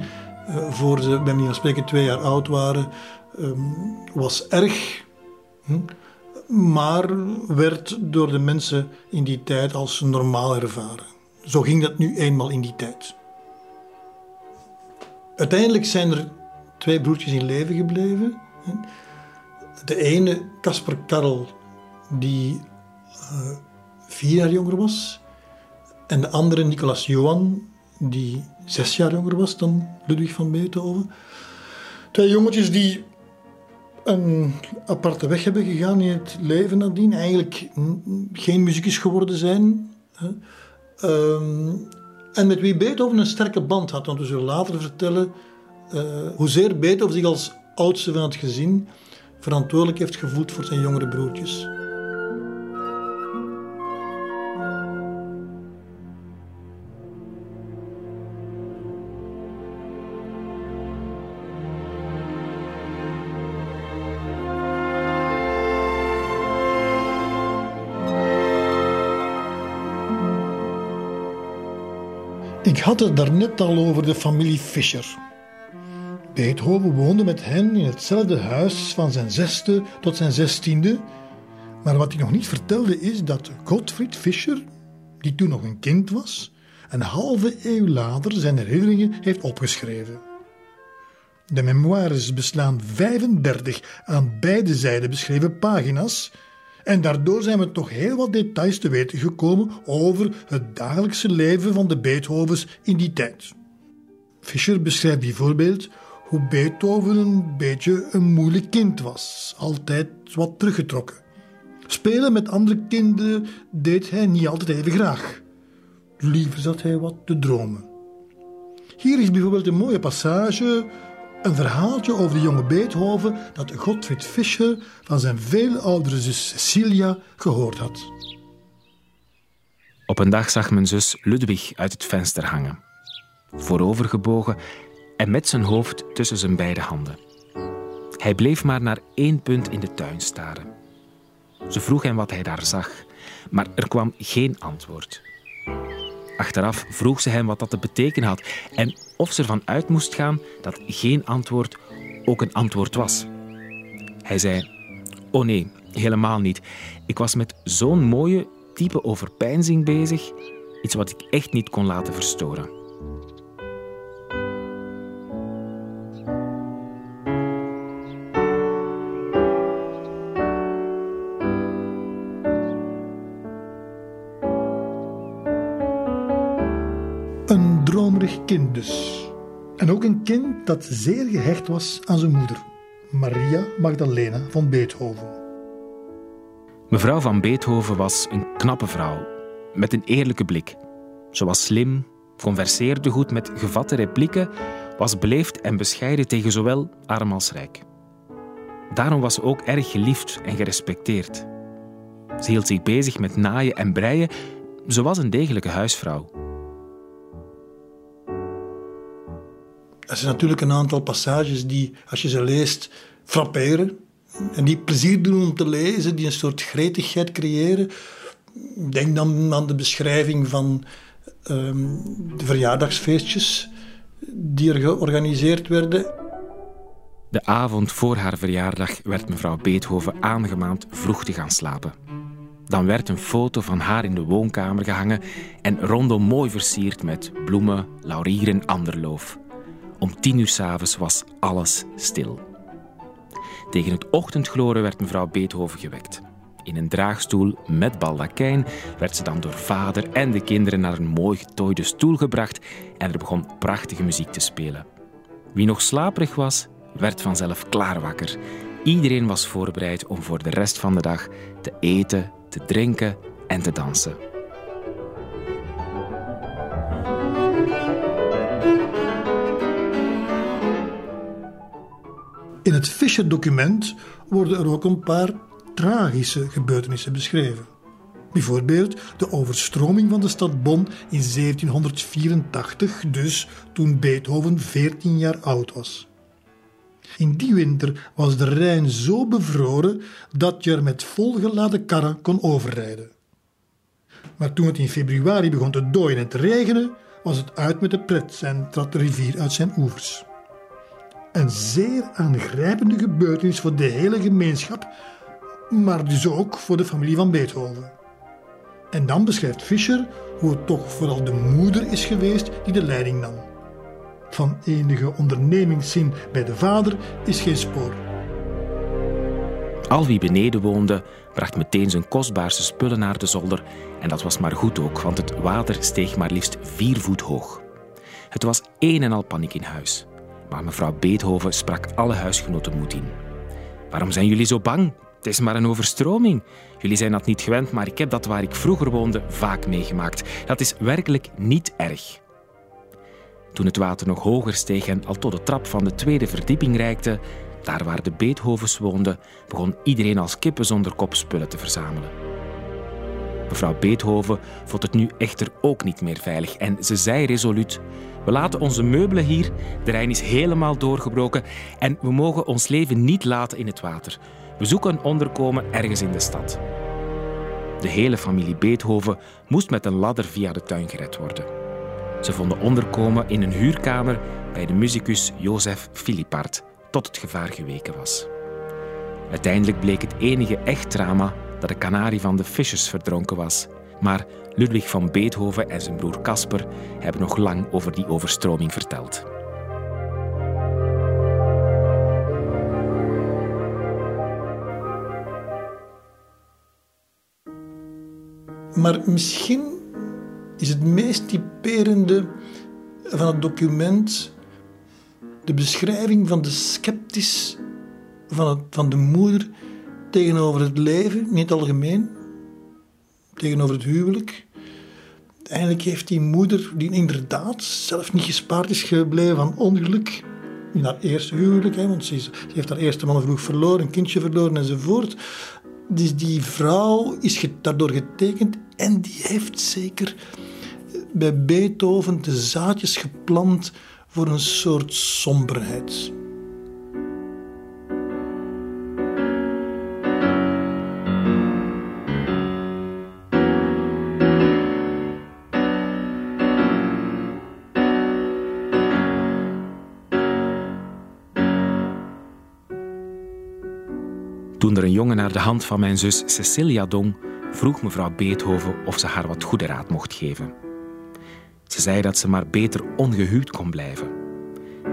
uh, voor ze, bij manier van spreken, twee jaar oud waren, um, was erg. Hm, maar werd door de mensen in die tijd als normaal ervaren. Zo ging dat nu eenmaal in die tijd. Uiteindelijk zijn er twee broertjes in leven gebleven. De ene, Casper Karel, die uh, vier jaar jonger was. En de andere, Nicolas Johan, die zes jaar jonger was dan Ludwig van Beethoven. Twee jongetjes die een aparte weg hebben gegaan in het leven nadien. Eigenlijk geen muziekjes geworden zijn. Um, en met wie Beethoven een sterke band had. Want we zullen later vertellen uh, hoezeer Beethoven zich als oudste van het gezin verantwoordelijk heeft gevoeld voor zijn jongere broertjes. Had het daarnet al over de familie Fischer. Beethoven woonde met hen in hetzelfde huis van zijn zesde tot zijn zestiende. Maar wat hij nog niet vertelde is dat Gottfried Fischer, die toen nog een kind was, een halve eeuw later zijn herinneringen heeft opgeschreven. De memoires beslaan 35 aan beide zijden beschreven pagina's en daardoor zijn we toch heel wat details te weten gekomen over het dagelijkse leven van de Beethovens in die tijd. Fischer beschrijft bijvoorbeeld hoe Beethoven een beetje een moeilijk kind was, altijd wat teruggetrokken. Spelen met andere kinderen deed hij niet altijd even graag. Liever zat hij wat te dromen. Hier is bijvoorbeeld een mooie passage, een verhaaltje over de jonge Beethoven dat Gottfried Fischer van zijn veel oudere zus Cecilia gehoord had. Op een dag zag mijn zus Ludwig uit het venster hangen, voorovergebogen en met zijn hoofd tussen zijn beide handen. Hij bleef maar naar één punt in de tuin staren. Ze vroeg hem wat hij daar zag, maar er kwam geen antwoord. Achteraf vroeg ze hem wat dat te betekenen had en of ze ervan uit moest gaan dat geen antwoord ook een antwoord was. Hij zei: Oh nee, helemaal niet. Ik was met zo'n mooie, diepe overpeinzing bezig, iets wat ik echt niet kon laten verstoren. Kind dus. En ook een kind dat zeer gehecht was aan zijn moeder, Maria Magdalena van Beethoven. Mevrouw van Beethoven was een knappe vrouw, met een eerlijke blik. Ze was slim, converseerde goed met gevatte replieken, was beleefd en bescheiden tegen zowel arm als rijk. Daarom was ze ook erg geliefd en gerespecteerd. Ze hield zich bezig met naaien en breien. Ze was een degelijke huisvrouw. Er zijn natuurlijk een aantal passages die, als je ze leest, frapperen. En die plezier doen om te lezen, die een soort gretigheid creëren. Denk dan aan de beschrijving van ehm, de verjaardagsfeestjes die er georganiseerd werden. De avond voor haar verjaardag werd mevrouw Beethoven aangemaand vroeg te gaan slapen. Dan werd een foto van haar in de woonkamer gehangen en rondom mooi versierd met bloemen, laurier en ander loof. Om tien uur s'avonds was alles stil. Tegen het ochtendgloren werd mevrouw Beethoven gewekt. In een draagstoel met baldakijn werd ze dan door vader en de kinderen naar een mooi getooide stoel gebracht en er begon prachtige muziek te spelen. Wie nog slaperig was, werd vanzelf klaarwakker. Iedereen was voorbereid om voor de rest van de dag te eten, te drinken en te dansen. In het Fischer-document worden er ook een paar tragische gebeurtenissen beschreven. Bijvoorbeeld de overstroming van de stad Bonn in 1784, dus toen Beethoven 14 jaar oud was. In die winter was de Rijn zo bevroren dat je er met volgeladen karren kon overrijden. Maar toen het in februari begon te dooien en te regenen, was het uit met de pret en trad de rivier uit zijn oevers. Een zeer aangrijpende gebeurtenis voor de hele gemeenschap, maar dus ook voor de familie van Beethoven. En dan beschrijft Fischer hoe het toch vooral de moeder is geweest die de leiding nam. Van enige ondernemingszin bij de vader is geen spoor. Al wie beneden woonde, bracht meteen zijn kostbaarste spullen naar de zolder. En dat was maar goed ook, want het water steeg maar liefst vier voet hoog. Het was een en al paniek in huis. Maar mevrouw Beethoven sprak alle huisgenoten moed in. Waarom zijn jullie zo bang? Het is maar een overstroming. Jullie zijn dat niet gewend, maar ik heb dat waar ik vroeger woonde vaak meegemaakt. Dat is werkelijk niet erg. Toen het water nog hoger steeg en al tot de trap van de tweede verdieping reikte, daar waar de Beethovens woonden, begon iedereen als kippen zonder kop spullen te verzamelen. Mevrouw Beethoven vond het nu echter ook niet meer veilig en ze zei resoluut: We laten onze meubelen hier, de Rijn is helemaal doorgebroken en we mogen ons leven niet laten in het water. We zoeken een onderkomen ergens in de stad. De hele familie Beethoven moest met een ladder via de tuin gered worden. Ze vonden onderkomen in een huurkamer bij de muzikus Jozef Philippard, tot het gevaar geweken was. Uiteindelijk bleek het enige echt drama dat de kanarie van de Fischers verdronken was. Maar Ludwig van Beethoven en zijn broer Casper hebben nog lang over die overstroming verteld. Maar misschien is het meest typerende van het document de beschrijving van de sceptisch van, van de moeder tegenover het leven in het algemeen, tegenover het huwelijk. Eigenlijk heeft die moeder, die inderdaad zelf niet gespaard is gebleven van ongeluk, in haar eerste huwelijk, hè, want ze, heeft haar eerste man vroeg verloren, een kindje verloren enzovoort. Dus die vrouw is daardoor getekend en die heeft zeker bij Beethoven de zaadjes geplant voor een soort somberheid. Er een jongen naar de hand van mijn zus Cecilia dong, vroeg mevrouw Beethoven of ze haar wat goede raad mocht geven. Ze zei dat ze maar beter ongehuwd kon blijven.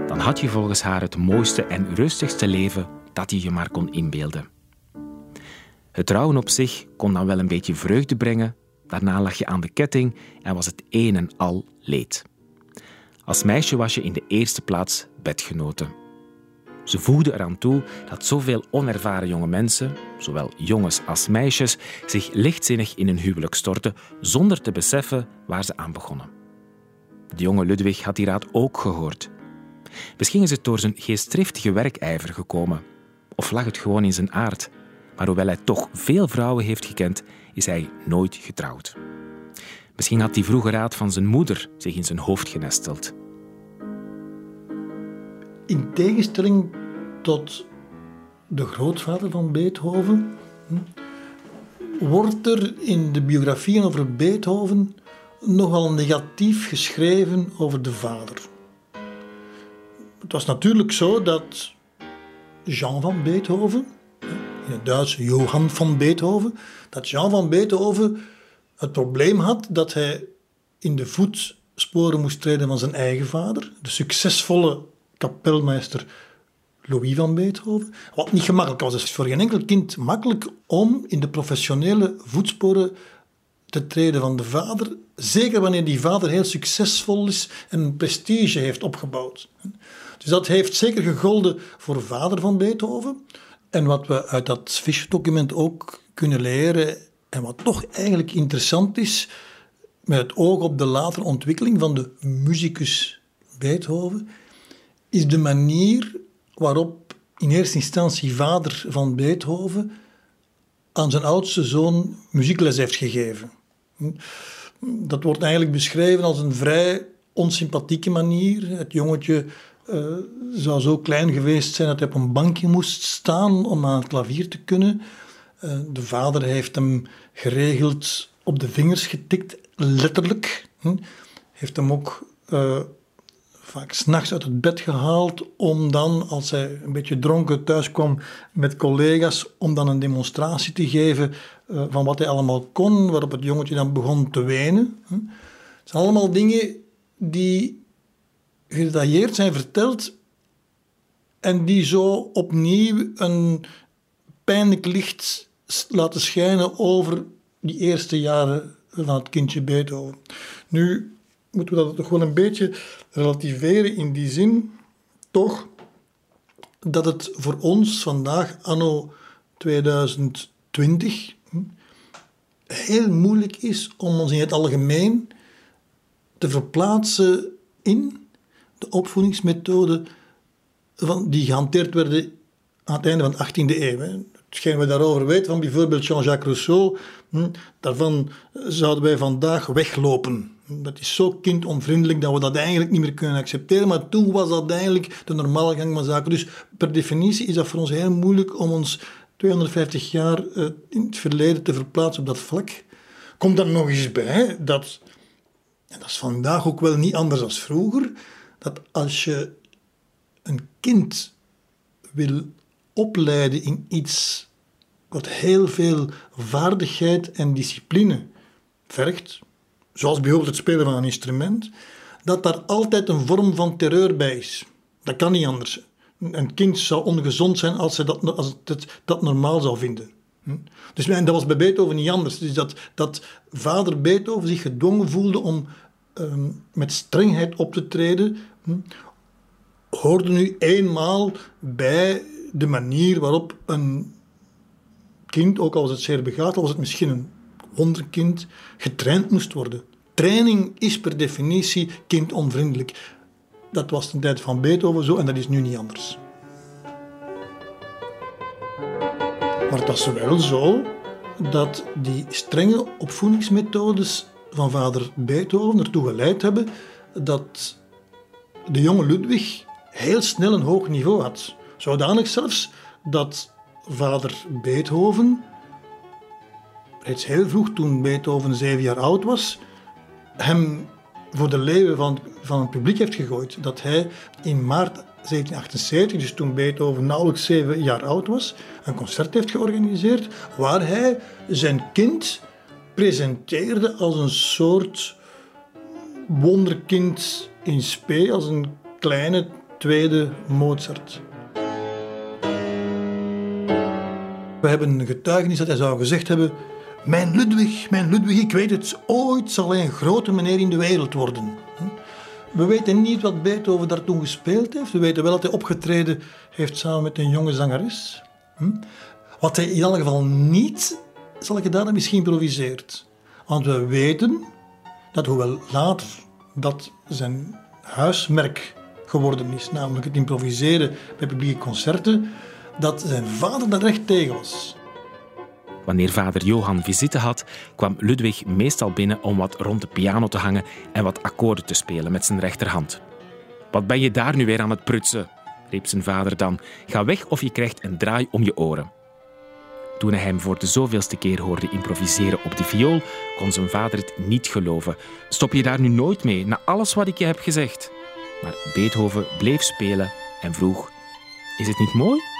Dan had je volgens haar het mooiste en rustigste leven dat je je maar kon inbeelden. Het trouwen op zich kon dan wel een beetje vreugde brengen, daarna lag je aan de ketting en was het een en al leed. Als meisje was je in de eerste plaats bedgenoten. Ze voegde eraan toe dat zoveel onervaren jonge mensen, zowel jongens als meisjes, zich lichtzinnig in een huwelijk stortten zonder te beseffen waar ze aan begonnen. De jonge Ludwig had die raad ook gehoord. Misschien is het door zijn geestdriftige werkijver gekomen, of lag het gewoon in zijn aard. Maar hoewel hij toch veel vrouwen heeft gekend, is hij nooit getrouwd. Misschien had die vroege raad van zijn moeder zich in zijn hoofd genesteld. In tegenstelling tot de grootvader van Beethoven, hm, wordt er in de biografieën over Beethoven nogal negatief geschreven over de vader. Het was natuurlijk zo dat Jean van Beethoven, in het Duits Johann van Beethoven, dat Jean van Beethoven het probleem had dat hij in de voetsporen moest treden van zijn eigen vader, de succesvolle kapelmeester Louis van Beethoven. Wat niet gemakkelijk was. Is voor geen enkel kind makkelijk om in de professionele voetsporen te treden van de vader. Zeker wanneer die vader heel succesvol is en prestige heeft opgebouwd. Dus dat heeft zeker gegolden voor vader van Beethoven. En wat we uit dat Fischer-document ook kunnen leren, en wat toch eigenlijk interessant is, met het oog op de latere ontwikkeling van de muzikus Beethoven, is de manier waarop in eerste instantie vader van Beethoven aan zijn oudste zoon muziekles heeft gegeven. Dat wordt eigenlijk beschreven als een vrij onsympathieke manier. Het jongetje uh, zou zo klein geweest zijn dat hij op een bankje moest staan om aan het klavier te kunnen. Uh, de vader heeft hem geregeld op de vingers getikt, letterlijk. Hm. Heeft hem ook uh, vaak s'nachts uit het bed gehaald om dan, als hij een beetje dronken thuis kwam met collega's, om dan een demonstratie te geven uh, van wat hij allemaal kon, waarop het jongetje dan begon te wenen. Het zijn allemaal dingen die gedetailleerd zijn verteld en die zo opnieuw een pijnlijk licht laten schijnen over die eerste jaren van het kindje Beethoven. Nu, moeten we dat toch wel een beetje relativeren in die zin, toch, dat het voor ons vandaag, anno 2020, heel moeilijk is om ons in het algemeen te verplaatsen in de opvoedingsmethode van, die gehanteerd werden aan het einde van de 18e eeuw. Hetgeen we daarover weten van bijvoorbeeld Jean-Jacques Rousseau, hm, daarvan zouden wij vandaag weglopen. Dat is zo kindonvriendelijk dat we dat eigenlijk niet meer kunnen accepteren. Maar toen was dat eigenlijk de normale gang van zaken. Dus per definitie is dat voor ons heel moeilijk om ons 250 jaar eh, in het verleden te verplaatsen op dat vlak. Komt dan nog eens bij dat, en dat is vandaag ook wel niet anders dan vroeger, dat als je een kind wil opleiden in iets wat heel veel vaardigheid en discipline vergt, zoals bijvoorbeeld het spelen van een instrument, dat daar altijd een vorm van terreur bij is. Dat kan niet anders. Een kind zou ongezond zijn als, hij dat, als het dat normaal zou vinden. Hm? Dus en dat was bij Beethoven niet anders. Dus dat, dat vader Beethoven zich gedwongen voelde om ehm, met strengheid op te treden, hm, hoorde nu eenmaal bij de manier waarop een kind, ook al was het zeer begaafd, al was het misschien een wonderkind, getraind moest worden. Training is per definitie kindonvriendelijk. Dat was ten tijd van Beethoven zo en dat is nu niet anders. Maar het was wel zo dat die strenge opvoedingsmethodes van vader Beethoven ertoe geleid hebben dat de jonge Ludwig heel snel een hoog niveau had. Zodanig zelfs dat vader Beethoven reeds heel vroeg, toen Beethoven zeven jaar oud was, hem voor de leeuwen van, van het publiek heeft gegooid. Dat hij in maart 1778, dus toen Beethoven nauwelijks zeven jaar oud was, een concert heeft georganiseerd waar hij zijn kind presenteerde als een soort wonderkind in spe, als een kleine tweede Mozart. We hebben een getuigenis dat hij zou gezegd hebben mijn Ludwig, mijn Ludwig, ik weet het, ooit zal hij een grote meneer in de wereld worden. We weten niet wat Beethoven daar toen gespeeld heeft. We weten wel dat hij opgetreden heeft samen met een jonge zangeres. Wat hij in elk geval niet, zal ik gedaan hebben, is geïmproviseerd. Want we weten dat, hoewel later dat zijn huismerk geworden is, namelijk het improviseren bij publieke concerten, dat zijn vader daar recht tegen was. Wanneer vader Johan visite had, kwam Ludwig meestal binnen om wat rond de piano te hangen en wat akkoorden te spelen met zijn rechterhand. Wat ben je daar nu weer aan het prutsen? riep zijn vader dan. Ga weg of je krijgt een draai om je oren. Toen hij hem voor de zoveelste keer hoorde improviseren op de viool, kon zijn vader het niet geloven. Stop je daar nu nooit mee, na alles wat ik je heb gezegd? Maar Beethoven bleef spelen en vroeg: Is het niet mooi?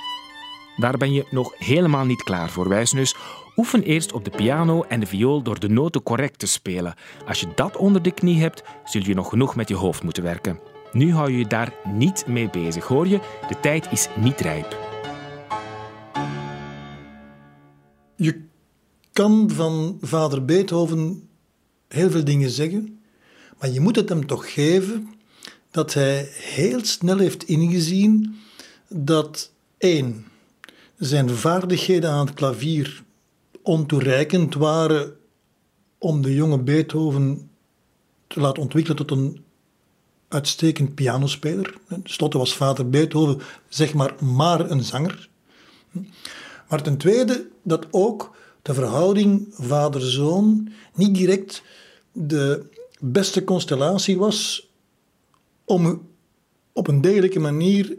Daar ben je nog helemaal niet klaar voor, wijsneus. Oefen eerst op de piano en de viool door de noten correct te spelen. Als je dat onder de knie hebt, zul je nog genoeg met je hoofd moeten werken. Nu hou je je daar niet mee bezig, hoor je? De tijd is niet rijp. Je kan van vader Beethoven heel veel dingen zeggen, maar je moet het hem toch geven dat hij heel snel heeft ingezien dat één zijn vaardigheden aan het klavier ontoereikend waren om de jonge Beethoven te laten ontwikkelen tot een uitstekend pianospeler. Slotte was vader Beethoven zeg maar maar een zanger. Maar ten tweede dat ook de verhouding vader-zoon niet direct de beste constellatie was om op een degelijke manier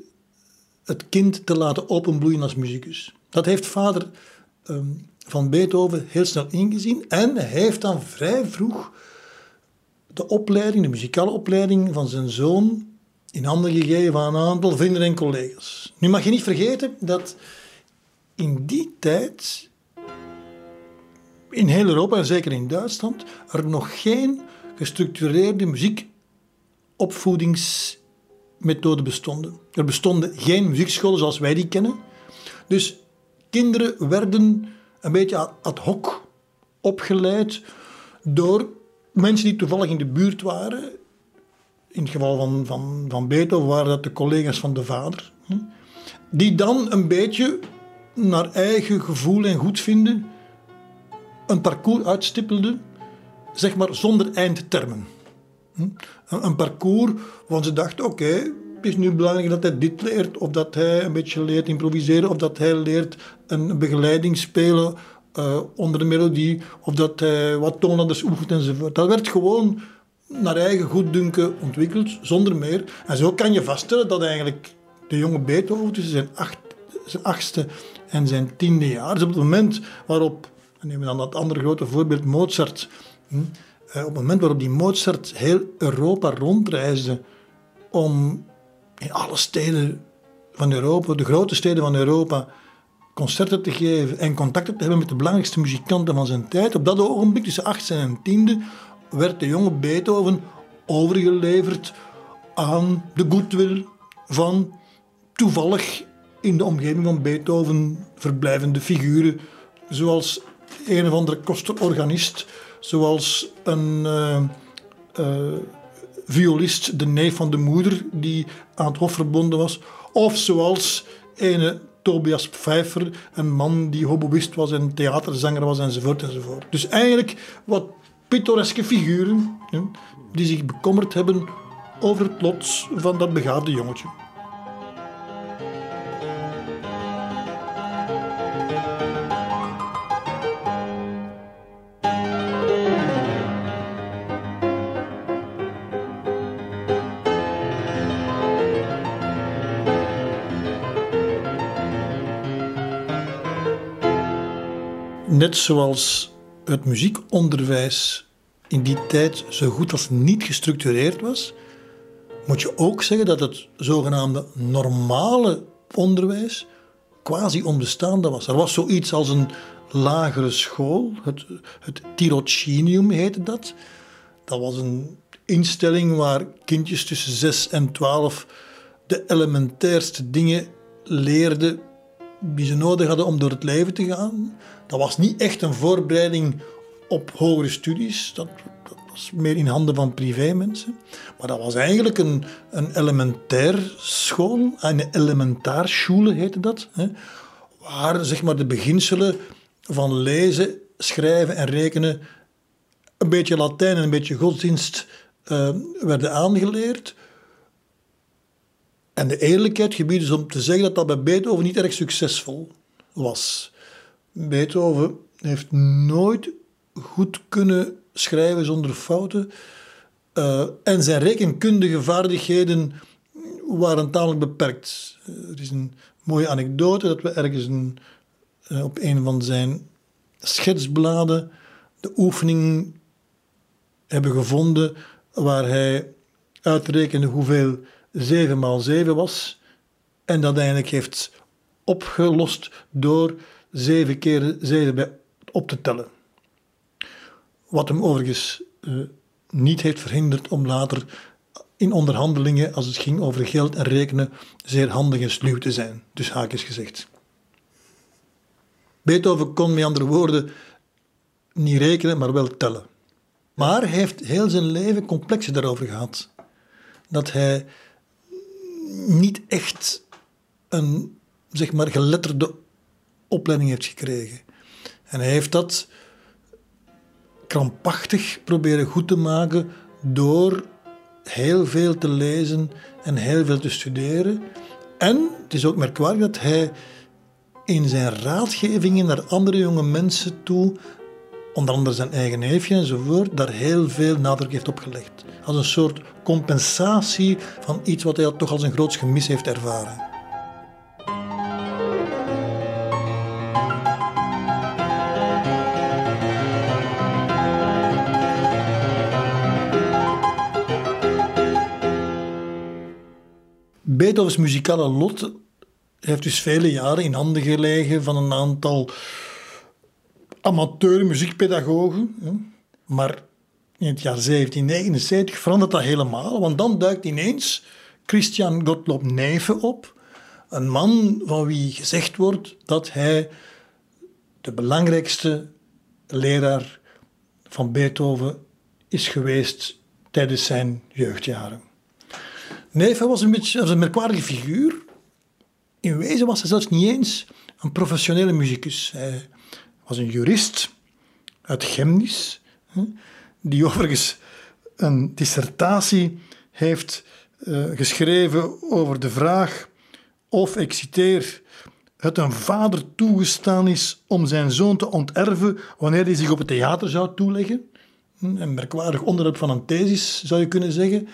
het kind te laten openbloeien als muzikus. Dat heeft vader ehm, van Beethoven heel snel ingezien en heeft dan vrij vroeg de opleiding, de muzikale opleiding van zijn zoon in handen gegeven aan een aantal vrienden en collega's. Nu mag je niet vergeten dat in die tijd, in heel Europa en zeker in Duitsland, er nog geen gestructureerde muziekopvoedings methoden bestonden. Er bestonden geen muziekscholen zoals wij die kennen. Dus kinderen werden een beetje ad hoc opgeleid door mensen die toevallig in de buurt waren. In het geval van, van, van Beethoven waren dat de collega's van de vader. Die dan een beetje naar eigen gevoel en goedvinden een parcours uitstippelden, zeg maar zonder eindtermen. Een parcours waarvan ze dachten, oké, het is nu belangrijk dat hij dit leert, of dat hij een beetje leert improviseren, of dat hij leert een begeleiding spelen uh, onder de melodie, of dat hij wat toonladders oefent enzovoort. Dat werd gewoon naar eigen goeddunken ontwikkeld, zonder meer. En zo kan je vaststellen dat eigenlijk de jonge Beethoven tussen zijn, zijn achtste en zijn tiende jaar, dus op het moment waarop, nemen we dan dat andere grote voorbeeld, Mozart, hm, eh, op het moment waarop die Mozart heel Europa rondreisde om in alle steden van Europa, de grote steden van Europa, concerten te geven en contacten te hebben met de belangrijkste muzikanten van zijn tijd. Op dat ogenblik, tussen 8 en 10e, werd de jonge Beethoven overgeleverd aan de goodwill van toevallig in de omgeving van Beethoven verblijvende figuren, zoals een of andere kosterorganist zoals een uh, uh, violist, de neef van de moeder, die aan het hof verbonden was. Of zoals een Tobias Pfeiffer, een man die hoboïst was en theaterzanger was enzovoort enzovoort. Dus eigenlijk wat pittoreske figuren die zich bekommerd hebben over het lot van dat begaafde jongetje. Net zoals het muziekonderwijs in die tijd zo goed als niet gestructureerd was, moet je ook zeggen dat het zogenaamde normale onderwijs quasi onbestaande was. Er was zoiets als een lagere school, het, het tirocinium heette dat. Dat was een instelling waar kindjes tussen 6 en 12 de elementairste dingen leerden die ze nodig hadden om door het leven te gaan. Dat was niet echt een voorbereiding op hogere studies. Dat, dat was meer in handen van privémensen. Maar dat was eigenlijk een, een elementair school, een elementaarschool heette dat. Hè, waar zeg maar, de beginselen van lezen, schrijven en rekenen, een beetje Latijn en een beetje godsdienst uh, werden aangeleerd. En de eerlijkheid gebiedt dus om te zeggen dat dat bij Beethoven niet erg succesvol was. Beethoven heeft nooit goed kunnen schrijven zonder fouten. Uh, en zijn rekenkundige vaardigheden waren tamelijk beperkt. Er is een mooie anekdote dat we ergens een, uh, op een van zijn schetsbladen de oefening hebben gevonden waar hij uitrekende hoeveel 7 maal 7 was en dat eigenlijk heeft opgelost door 7 keer 7 op te tellen. Wat hem overigens uh, niet heeft verhinderd om later in onderhandelingen, als het ging over geld en rekenen, zeer handig en sluw te zijn. Dus haakjes gezegd. Beethoven kon met andere woorden niet rekenen, maar wel tellen. Maar heeft heel zijn leven complexen daarover gehad. Dat hij niet echt een zeg maar, geletterde opleiding heeft gekregen. En hij heeft dat krampachtig proberen goed te maken door heel veel te lezen en heel veel te studeren. En het is ook merkwaardig dat hij in zijn raadgevingen naar andere jonge mensen toe, onder andere zijn eigen neefje enzovoort, daar heel veel nadruk heeft opgelegd. Als een soort compensatie van iets wat hij toch als een groot gemis heeft ervaren. Beethovens muzikale lot heeft dus vele jaren in handen gelegen van een aantal amateur muziekpedagogen. Maar in het jaar 1779 verandert dat helemaal, want dan duikt ineens Christian Gottlob Neefe op. Een man van wie gezegd wordt dat hij de belangrijkste leraar van Beethoven is geweest tijdens zijn jeugdjaren. Neefe was een beetje was een merkwaardige figuur. In wezen was hij zelfs niet eens een professionele muzikus. Hij was een jurist uit Chemnis die [LAUGHS] overigens een dissertatie heeft uh, geschreven over de vraag of, ik citeer, het een vader toegestaan is om zijn zoon te onterven wanneer hij zich op het theater zou toeleggen. Een merkwaardig onderwerp van een thesis, zou je kunnen zeggen.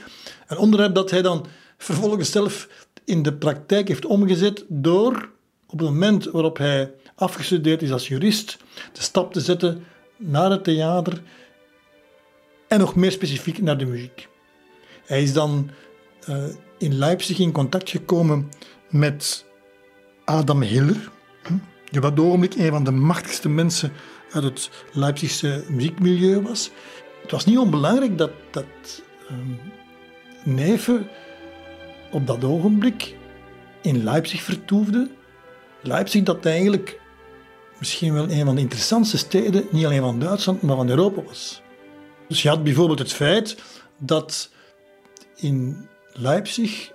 Een onderwerp dat hij dan vervolgens zelf in de praktijk heeft omgezet door op het moment waarop hij afgestudeerd is als jurist, de stap te zetten naar het theater en nog meer specifiek naar de muziek. Hij is dan uh, in Leipzig in contact gekomen met Adam Hiller, die op dat ogenblik een van de machtigste mensen uit het Leipzigse muziekmilieu was. Het was niet onbelangrijk dat, dat um, Neven op dat ogenblik in Leipzig vertoefde. Leipzig dat eigenlijk misschien wel een van de interessantste steden, niet alleen van Duitsland, maar van Europa was. Dus je had bijvoorbeeld het feit dat in Leipzig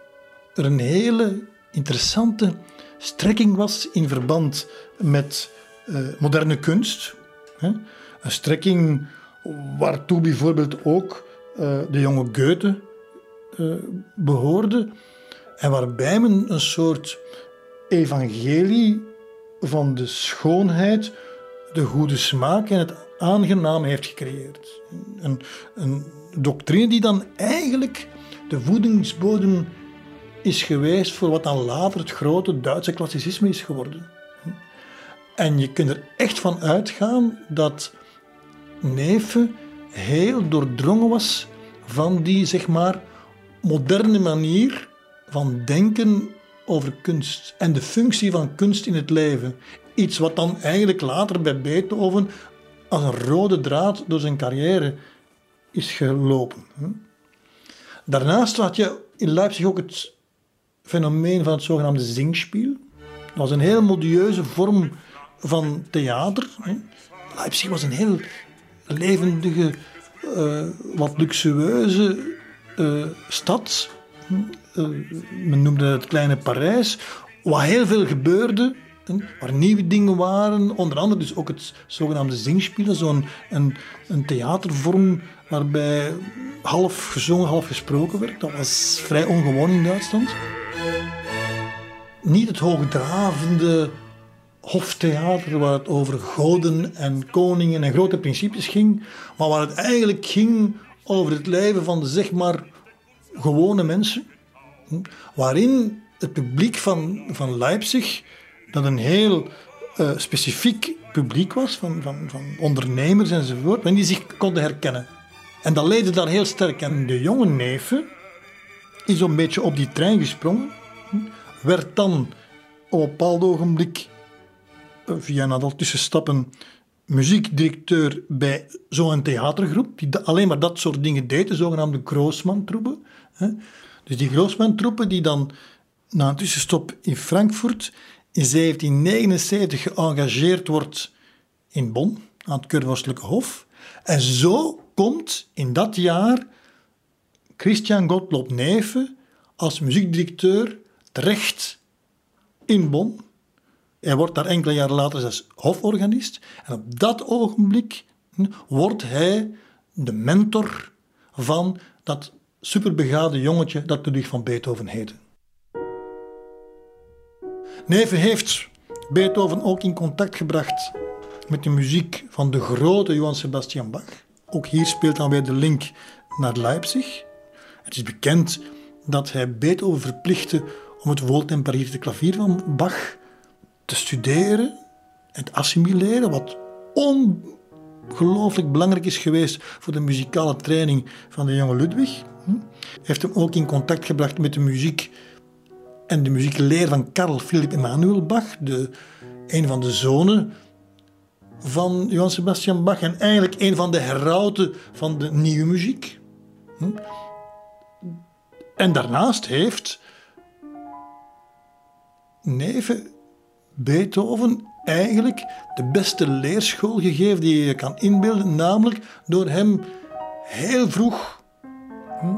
er een hele interessante strekking was in verband met uh, moderne kunst. Een strekking waartoe bijvoorbeeld ook uh, de jonge Goethe uh, behoorde en waarbij men een soort evangelie van de schoonheid, de goede smaak en het aangenaam heeft gecreëerd. Een, een doctrine die dan eigenlijk de voedingsbodem is geweest voor wat dan later het grote Duitse klassicisme is geworden. En je kunt er echt van uitgaan dat Neven heel doordrongen was van die, zeg maar, moderne manier van denken over kunst en de functie van kunst in het leven. Iets wat dan eigenlijk later bij Beethoven als een rode draad door zijn carrière is gelopen. Daarnaast had je in Leipzig ook het fenomeen van het zogenaamde zingspiel. Dat was een heel modieuze vorm van theater. Leipzig was een heel levendige, uh, wat luxueuze uh, stad. Uh, men noemde het kleine Parijs, waar heel veel gebeurde, waar nieuwe dingen waren. Onder andere dus ook het zogenaamde zingspielen, zo'n een, een theatervorm waarbij half gezongen, half gesproken werd. Dat was vrij ongewoon in Duitsland. Niet het hoogdravende hoftheater waar het over goden en koningen en grote principes ging, maar waar het eigenlijk ging over het leven van de zeg maar gewone mensen, waarin het publiek van, van Leipzig, dat een heel uh, specifiek publiek was, van, van, van ondernemers enzovoort, waarin die zich konden herkennen. En dat leidde daar heel sterk. En de jonge neven is een beetje op die trein gesprongen, werd dan op een bepaald ogenblik via een aantal tussenstappen muziekdirecteur bij zo'n theatergroep, die alleen maar dat soort dingen deed, de zogenaamde Groosman-troepen. Dus die Groosman-troepen die dan na een tussenstop in Frankfurt in 1779 geëngageerd wordt in Bonn, aan het Keurvorstelijke Hof. En zo komt in dat jaar Christian Gottlob Neven als muziekdirecteur terecht in Bonn hij wordt daar enkele jaren later zelfs hoforganist. En op dat ogenblik wordt hij de mentor van dat superbegaafde jongetje dat Ludwig van Beethoven heette. Neven heeft Beethoven ook in contact gebracht met de muziek van de grote Johann Sebastian Bach. Ook hier speelt dan weer de link naar Leipzig. Het is bekend dat hij Beethoven verplichtte om het woordtempererte klavier van Bach te studeren en te assimileren, wat ongelooflijk belangrijk is geweest voor de muzikale training van de jonge Ludwig. Hm? heeft hem ook in contact gebracht met de muziek en de muziekleer van Karl Philipp Emanuel Bach, de, een van de zonen van Johann Sebastian Bach en eigenlijk een van de herauten van de nieuwe muziek. Hm? En daarnaast heeft Neven Beethoven eigenlijk de beste leerschool gegeven die je kan inbeelden, namelijk door hem heel vroeg hm,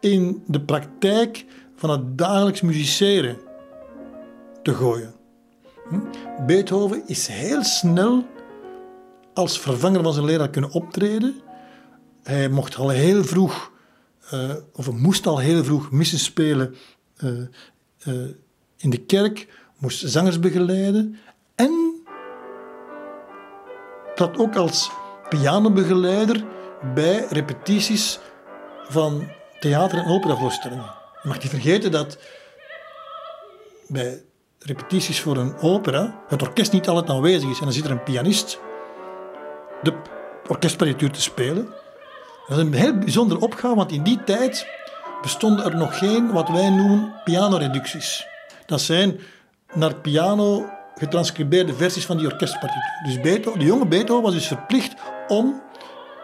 in de praktijk van het dagelijks musiceren te gooien. Hm. Beethoven is heel snel als vervanger van zijn leraar kunnen optreden. Hij mocht al heel vroeg, uh, of moest al heel vroeg missen spelen uh, uh, in de kerk moest zangers begeleiden en trad ook als pianobegeleider bij repetities van theater- en operavoorstellingen. Je mag niet vergeten dat bij repetities voor een opera het orkest niet altijd aanwezig is. En dan zit er een pianist de orkestpartituur te spelen. Dat is een heel bijzondere opgave, want in die tijd bestonden er nog geen wat wij noemen pianoreducties. Dat zijn naar piano getranscribeerde versies van die orkestpartituur. Dus Beethoven, de jonge Beethoven was dus verplicht om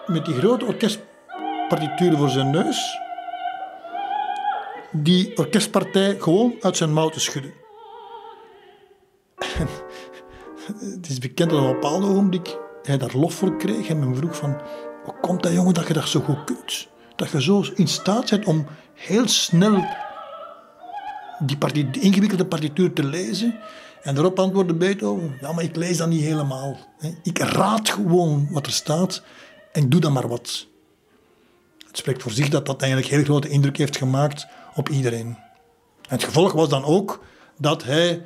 met die grote orkestpartituur voor zijn neus die orkestpartij gewoon uit zijn mouw te schudden. het is bekend dat een bepaald ogenblik hij daar lof voor kreeg en men vroeg van hoe komt dat jongen dat je dat zo goed kunt? Dat je zo in staat bent om heel snel die, ingewikkelde partituur te lezen. En daarop antwoordde Beethoven, ja, maar ik lees dat niet helemaal. Ik raad gewoon wat er staat en doe dan maar wat. Het spreekt voor zich dat dat eigenlijk heel grote indruk heeft gemaakt op iedereen. En het gevolg was dan ook dat hij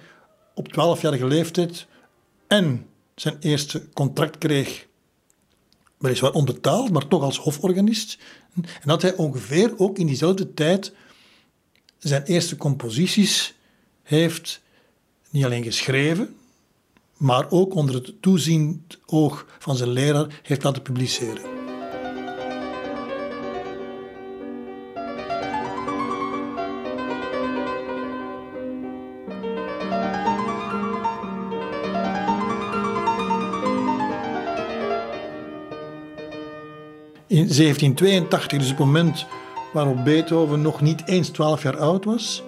op 12-jarige leeftijd en zijn eerste contract kreeg, weliswaar onbetaald, maar toch als hoforganist. En dat hij ongeveer ook in diezelfde tijd zijn eerste composities heeft niet alleen geschreven, maar ook onder het toeziend oog van zijn leraar heeft laten publiceren. In 1782, dus het moment waarop Beethoven nog niet eens 12 jaar oud was,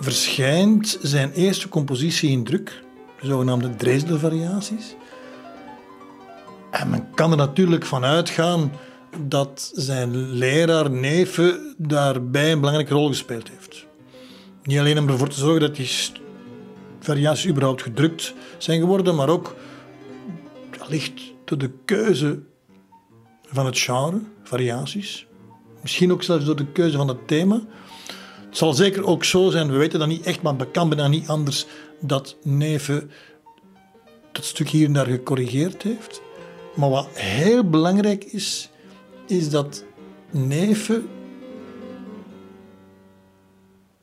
verschijnt zijn eerste compositie in druk, de zogenaamde Dresden-variaties. En men kan er natuurlijk van uitgaan dat zijn leraar Neven daarbij een belangrijke rol gespeeld heeft. Niet alleen om ervoor te zorgen dat die variaties überhaupt gedrukt zijn geworden, maar ook wellicht door de keuze van het genre, variaties. Misschien ook zelfs door de keuze van het thema. Het zal zeker ook zo zijn, we weten dat niet echt, maar het kan bijna niet anders, dat Neven dat stuk hier en daar gecorrigeerd heeft. Maar wat heel belangrijk is, is dat Neven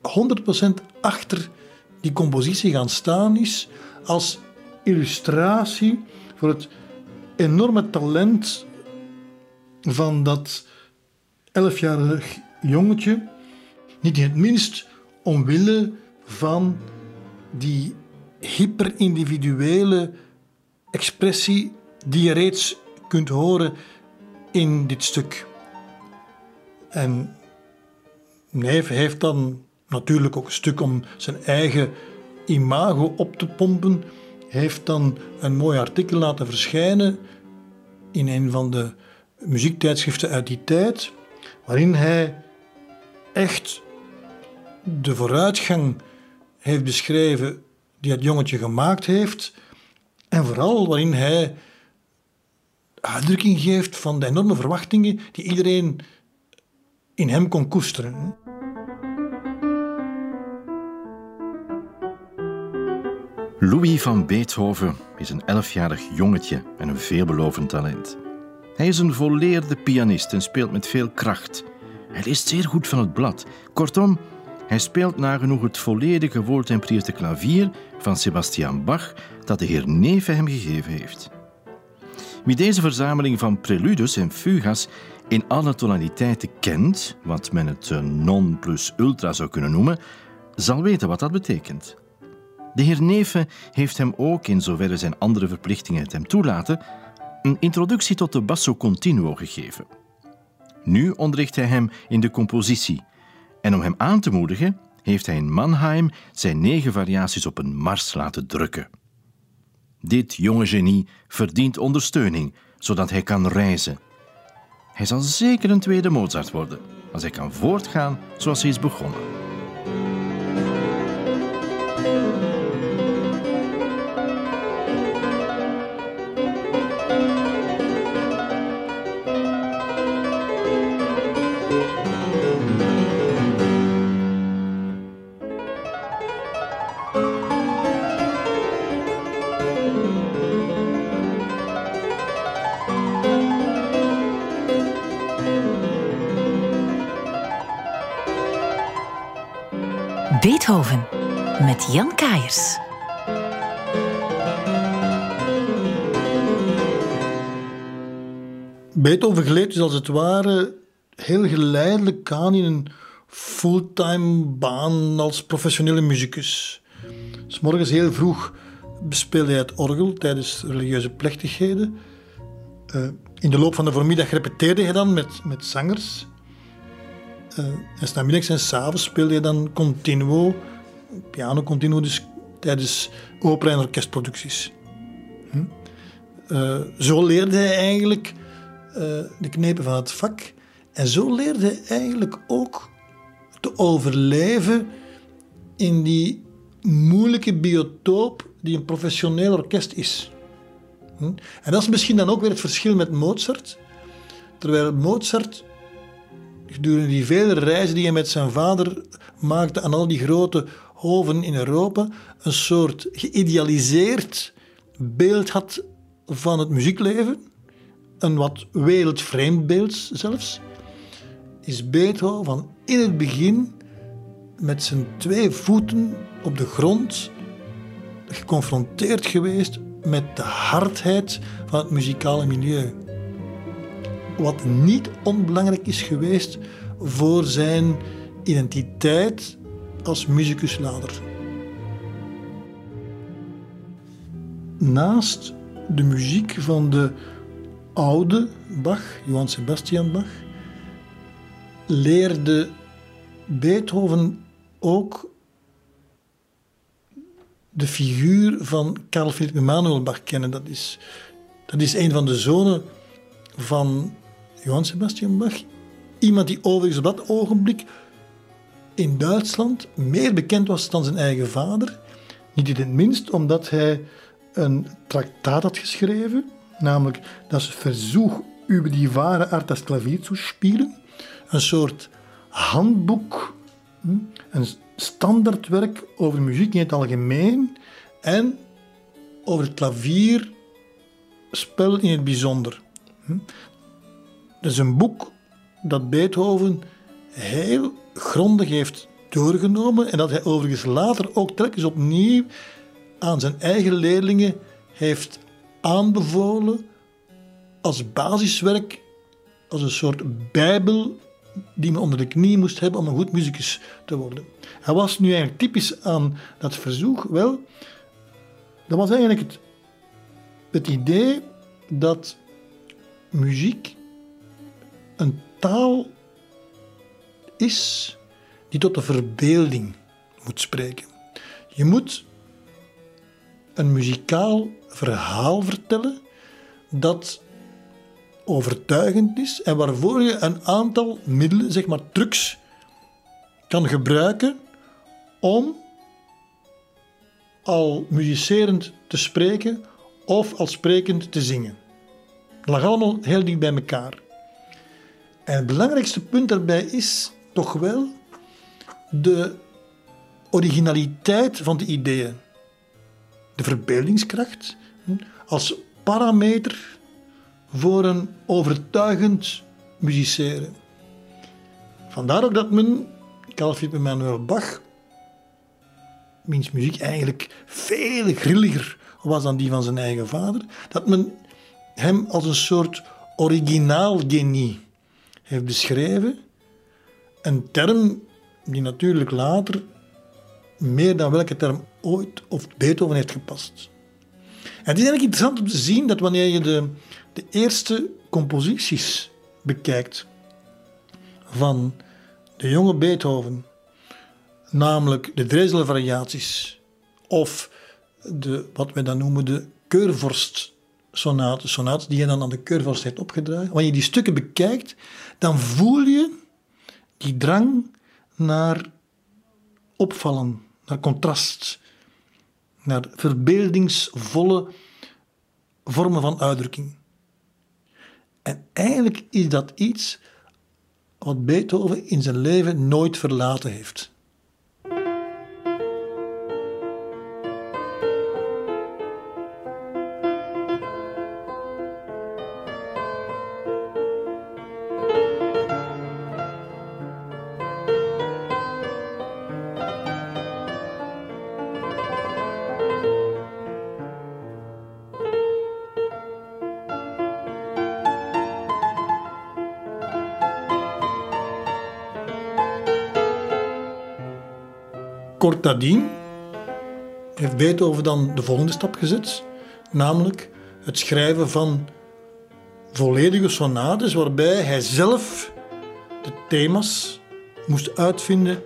100% achter die compositie gaan staan is als illustratie voor het enorme talent van dat elfjarig jongetje. Niet in het minst omwille van die hyperindividuele expressie die je reeds kunt horen in dit stuk. En Neef heeft dan natuurlijk ook een stuk om zijn eigen imago op te pompen, heeft dan een mooi artikel laten verschijnen in een van de muziektijdschriften uit die tijd, waarin hij echt de vooruitgang heeft beschreven die het jongetje gemaakt heeft, en vooral waarin hij uitdrukking geeft van de enorme verwachtingen die iedereen in hem kon koesteren. Louis van Beethoven is een elfjarig jongetje en een veelbelovend talent. Hij is een volleerde pianist en speelt met veel kracht. Hij leest zeer goed van het blad. Kortom, hij speelt nagenoeg het volledige woordtempereerde klavier van Sebastian Bach dat de heer Neve hem gegeven heeft. Wie deze verzameling van preludes en fugas in alle tonaliteiten kent, wat men het non plus ultra zou kunnen noemen, zal weten wat dat betekent. De heer Neven heeft hem ook, in zoverre zijn andere verplichtingen het hem toelaten, een introductie tot de basso continuo gegeven. Nu onderricht hij hem in de compositie en om hem aan te moedigen heeft hij in Mannheim zijn negen variaties op een mars laten drukken. Dit jonge genie verdient ondersteuning, zodat hij kan reizen. Hij zal zeker een tweede Mozart worden, als hij kan voortgaan zoals hij is begonnen. Beethoven met Jan Kaiers. Beethoven gleed dus als het ware heel geleidelijk aan in een fulltime baan als professionele muzikus. S morgens heel vroeg bespeelde hij het orgel tijdens religieuze plechtigheden. Uh, in de loop van de voormiddag repeteerde hij dan met, met zangers. Uh, en s'namiddags en s'avonds speelde hij dan continuo, piano continuo, dus tijdens opera- en orkestproducties. Hm? Uh, zo leerde hij eigenlijk uh, de knepen van het vak. En zo leerde hij eigenlijk ook te overleven in die moeilijke biotoop die een professioneel orkest is. Hm? En dat is misschien dan ook weer het verschil met Mozart. Terwijl Mozart gedurende die vele reizen die hij met zijn vader maakte aan al die grote hoven in Europa, een soort geïdealiseerd beeld had van het muziekleven, een wat wereldvreemd beeld zelfs, is Beethoven in het begin met zijn twee voeten op de grond geconfronteerd geweest met de hardheid van het muzikale milieu. Wat niet onbelangrijk is geweest voor zijn identiteit als muziekuslader. Naast de muziek van de oude Bach, Johann Sebastian Bach, leerde Beethoven ook de figuur van Carl Philipp Emanuel Bach kennen. Dat is, dat is een van de zonen van Johann Sebastian Bach. Iemand die overigens op dat ogenblik in Duitsland meer bekend was dan zijn eigen vader. Niet in het minst omdat hij een traktaat had geschreven, namelijk dat Versuch über die wahre Art das Klavier zu spielen. Een soort handboek, hm, een standaardwerk over muziek in het algemeen en over het klavierspel in het bijzonder. Is een boek dat Beethoven heel grondig heeft doorgenomen en dat hij overigens later ook telkens opnieuw aan zijn eigen leerlingen heeft aanbevolen als basiswerk, als een soort bijbel die men onder de knie moest hebben om een goed muzikus te worden. Hij was nu eigenlijk typisch aan dat verzoek. Wel, dat was eigenlijk het, het idee dat muziek een taal is die tot de verbeelding moet spreken. Je moet een muzikaal verhaal vertellen dat overtuigend is en waarvoor je een aantal middelen, zeg maar trucs, kan gebruiken om al muzicerend te spreken of al sprekend te zingen. Dat lag allemaal heel dicht bij elkaar. En het belangrijkste punt daarbij is toch wel de originaliteit van de ideeën. De verbeeldingskracht als parameter voor een overtuigend musiceren. Vandaar ook dat men Carl Philipp Emanuel Bach, wiens muziek eigenlijk veel grilliger was dan die van zijn eigen vader, dat men hem als een soort originaal genie heeft beschreven. Een term die natuurlijk later meer dan welke term ooit of Beethoven heeft gepast. En het is eigenlijk interessant om te zien dat wanneer je de, de eerste composities bekijkt van de jonge Beethoven, namelijk de Dresel-variaties of de, wat wij dan noemen de keurvorst-sonaten, sonaten die je dan aan de keurvorst heeft opgedragen. Wanneer je die stukken bekijkt, dan voel je die drang naar opvallen, naar contrast, naar verbeeldingsvolle vormen van uitdrukking. En eigenlijk is dat iets wat Beethoven in zijn leven nooit verlaten heeft. Kort nadien heeft Beethoven dan de volgende stap gezet, namelijk het schrijven van volledige sonates waarbij hij zelf de thema's moest uitvinden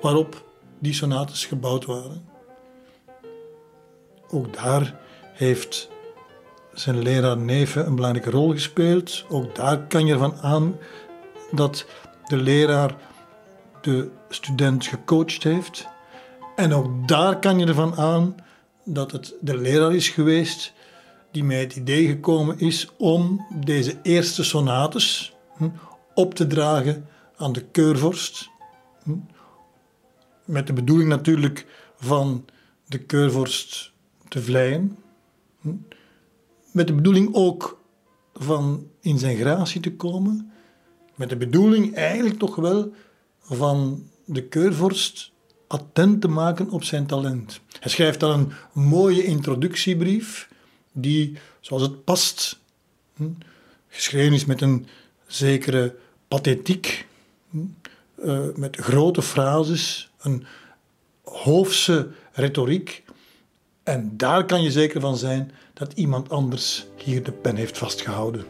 waarop die sonates gebouwd waren. Ook daar heeft zijn leraar Neven een belangrijke rol gespeeld. Ook daar kan je ervan aan dat de leraar de student gecoacht heeft. En ook daar kan je ervan aan dat het de leraar is geweest die mij het idee gekomen is om deze eerste sonates hm, op te dragen aan de keurvorst. Hm, met de bedoeling natuurlijk van de keurvorst te vleien. Hm, met de bedoeling ook van in zijn gratie te komen. Met de bedoeling eigenlijk toch wel van de keurvorst attent te maken op zijn talent. Hij schrijft dan een mooie introductiebrief, die, zoals het past, hm, geschreven is met een zekere pathetiek, hm, eh, met grote frases, een hoofse retoriek. En daar kan je zeker van zijn dat iemand anders hier de pen heeft vastgehouden.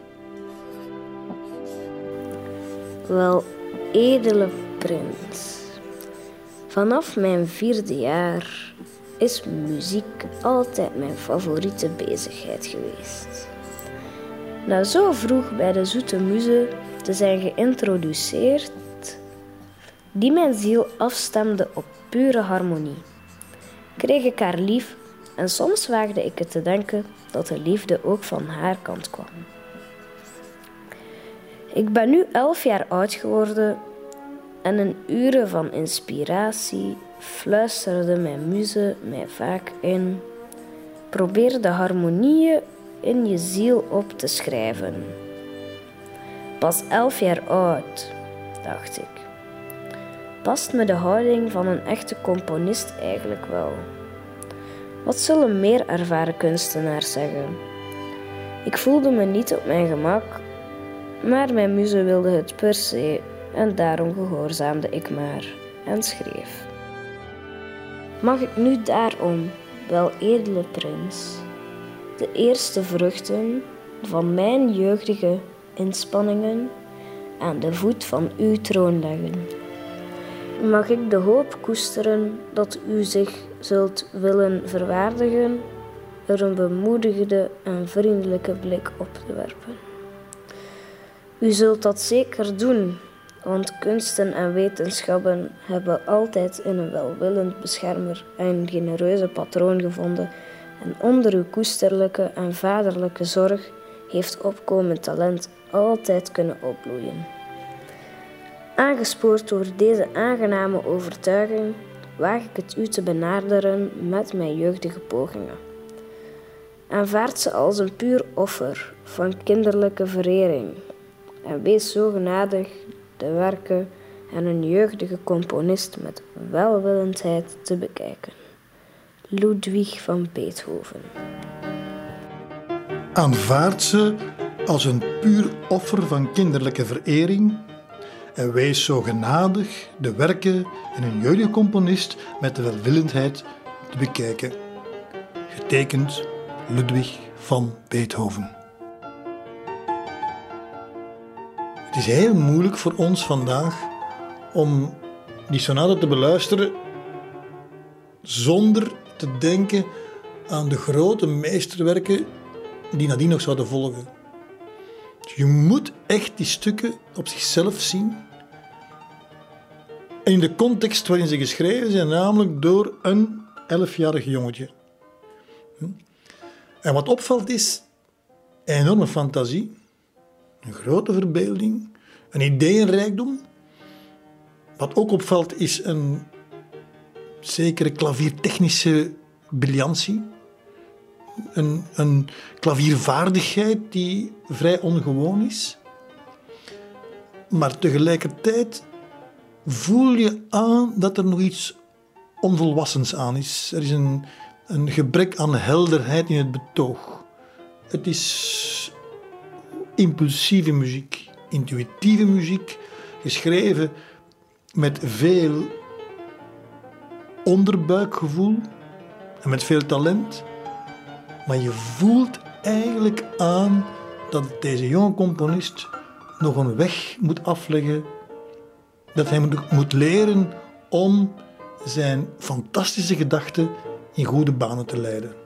Wel, edele prins. Vanaf mijn vierde jaar is muziek altijd mijn favoriete bezigheid geweest. Na zo vroeg bij de zoete muze te zijn geïntroduceerd, die mijn ziel afstemde op pure harmonie, kreeg ik haar lief en soms waagde ik het te denken dat de liefde ook van haar kant kwam. Ik ben nu elf jaar oud geworden en in uren van inspiratie fluisterde mijn muze mij vaak in. Probeer de harmonieën in je ziel op te schrijven. Pas elf jaar oud, dacht ik. Past me de houding van een echte componist eigenlijk wel? Wat zullen meer ervaren kunstenaars zeggen? Ik voelde me niet op mijn gemak, maar mijn muze wilde het per se en daarom gehoorzaamde ik maar en schreef. Mag ik nu daarom, wel edele prins, de eerste vruchten van mijn jeugdige inspanningen aan de voet van uw troon leggen? Mag ik de hoop koesteren dat u zich zult willen verwaardigen er een bemoedigende en vriendelijke blik op te werpen? U zult dat zeker doen, want kunsten en wetenschappen hebben altijd een welwillend beschermer en genereuze patroon gevonden. En onder uw koesterlijke en vaderlijke zorg heeft opkomend talent altijd kunnen opbloeien. Aangespoord door deze aangename overtuiging, waag ik het u te benaderen met mijn jeugdige pogingen. Aanvaard ze als een puur offer van kinderlijke verering en wees zo genadig de werken en een jeugdige componist met welwillendheid te bekijken. Ludwig van Beethoven. Aanvaard ze als een puur offer van kinderlijke verering en wees zo genadig de werken en een jeugdige componist met de welwillendheid te bekijken. Getekend Ludwig van Beethoven. Het is heel moeilijk voor ons vandaag om die sonate te beluisteren zonder te denken aan de grote meesterwerken die nadien nog zouden volgen. Dus je moet echt die stukken op zichzelf zien. En in de context waarin ze geschreven zijn, namelijk door een elfjarig jongetje. Hm? En wat opvalt is enorme fantasie, een grote verbeelding, een ideeënrijkdom. Wat ook opvalt is een zekere klaviertechnische briljantie. Een, een klaviervaardigheid die vrij ongewoon is. Maar tegelijkertijd voel je aan dat er nog iets onvolwassens aan is. Er is een, een gebrek aan helderheid in het betoog. Het is impulsieve muziek, intuïtieve muziek, geschreven met veel onderbuikgevoel en met veel talent. Maar je voelt eigenlijk aan dat deze jonge componist nog een weg moet afleggen, dat hij moet leren om zijn fantastische gedachten in goede banen te leiden.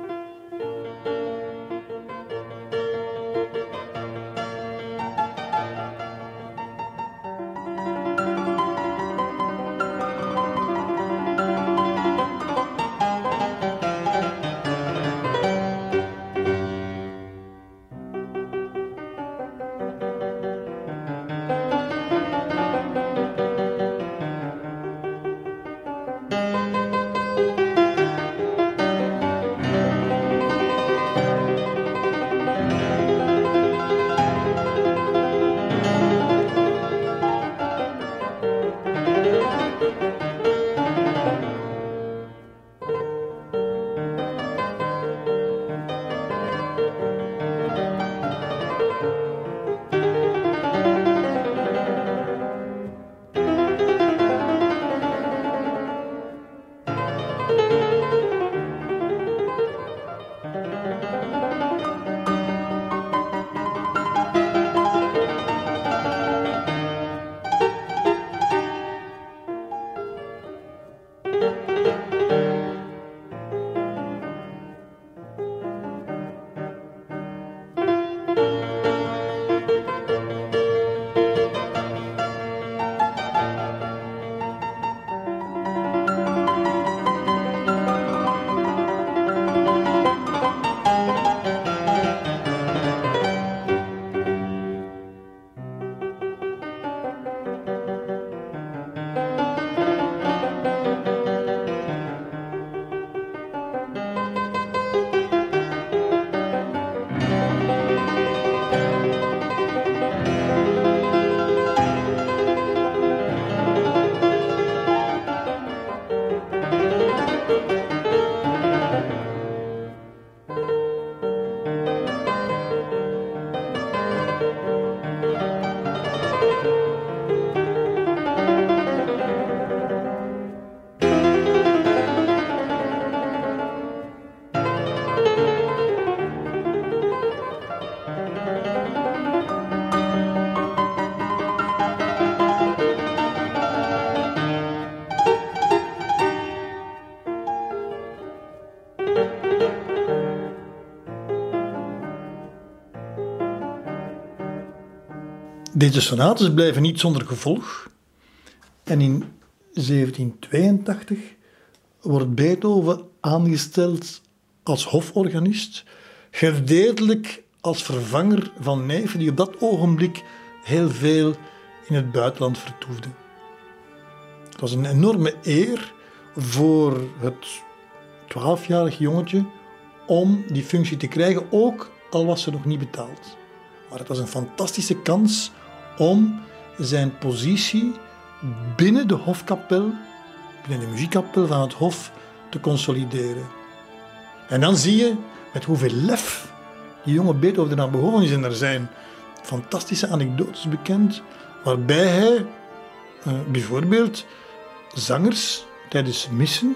Deze sonates blijven niet zonder gevolg. En in 1782 wordt Beethoven aangesteld als hoforganist, gedeeltelijk als vervanger van Neven, die op dat ogenblik heel veel in het buitenland vertoefde. Het was een enorme eer voor het twaalfjarig jongetje om die functie te krijgen, ook al was ze nog niet betaald. Maar het was een fantastische kans om zijn positie binnen de hofkapel, binnen de muziekkapel van het hof, te consolideren. En dan zie je met hoeveel lef die jonge Beethoven eraan begonnen is. En er zijn fantastische anekdotes bekend, waarbij hij uh, bijvoorbeeld zangers tijdens missen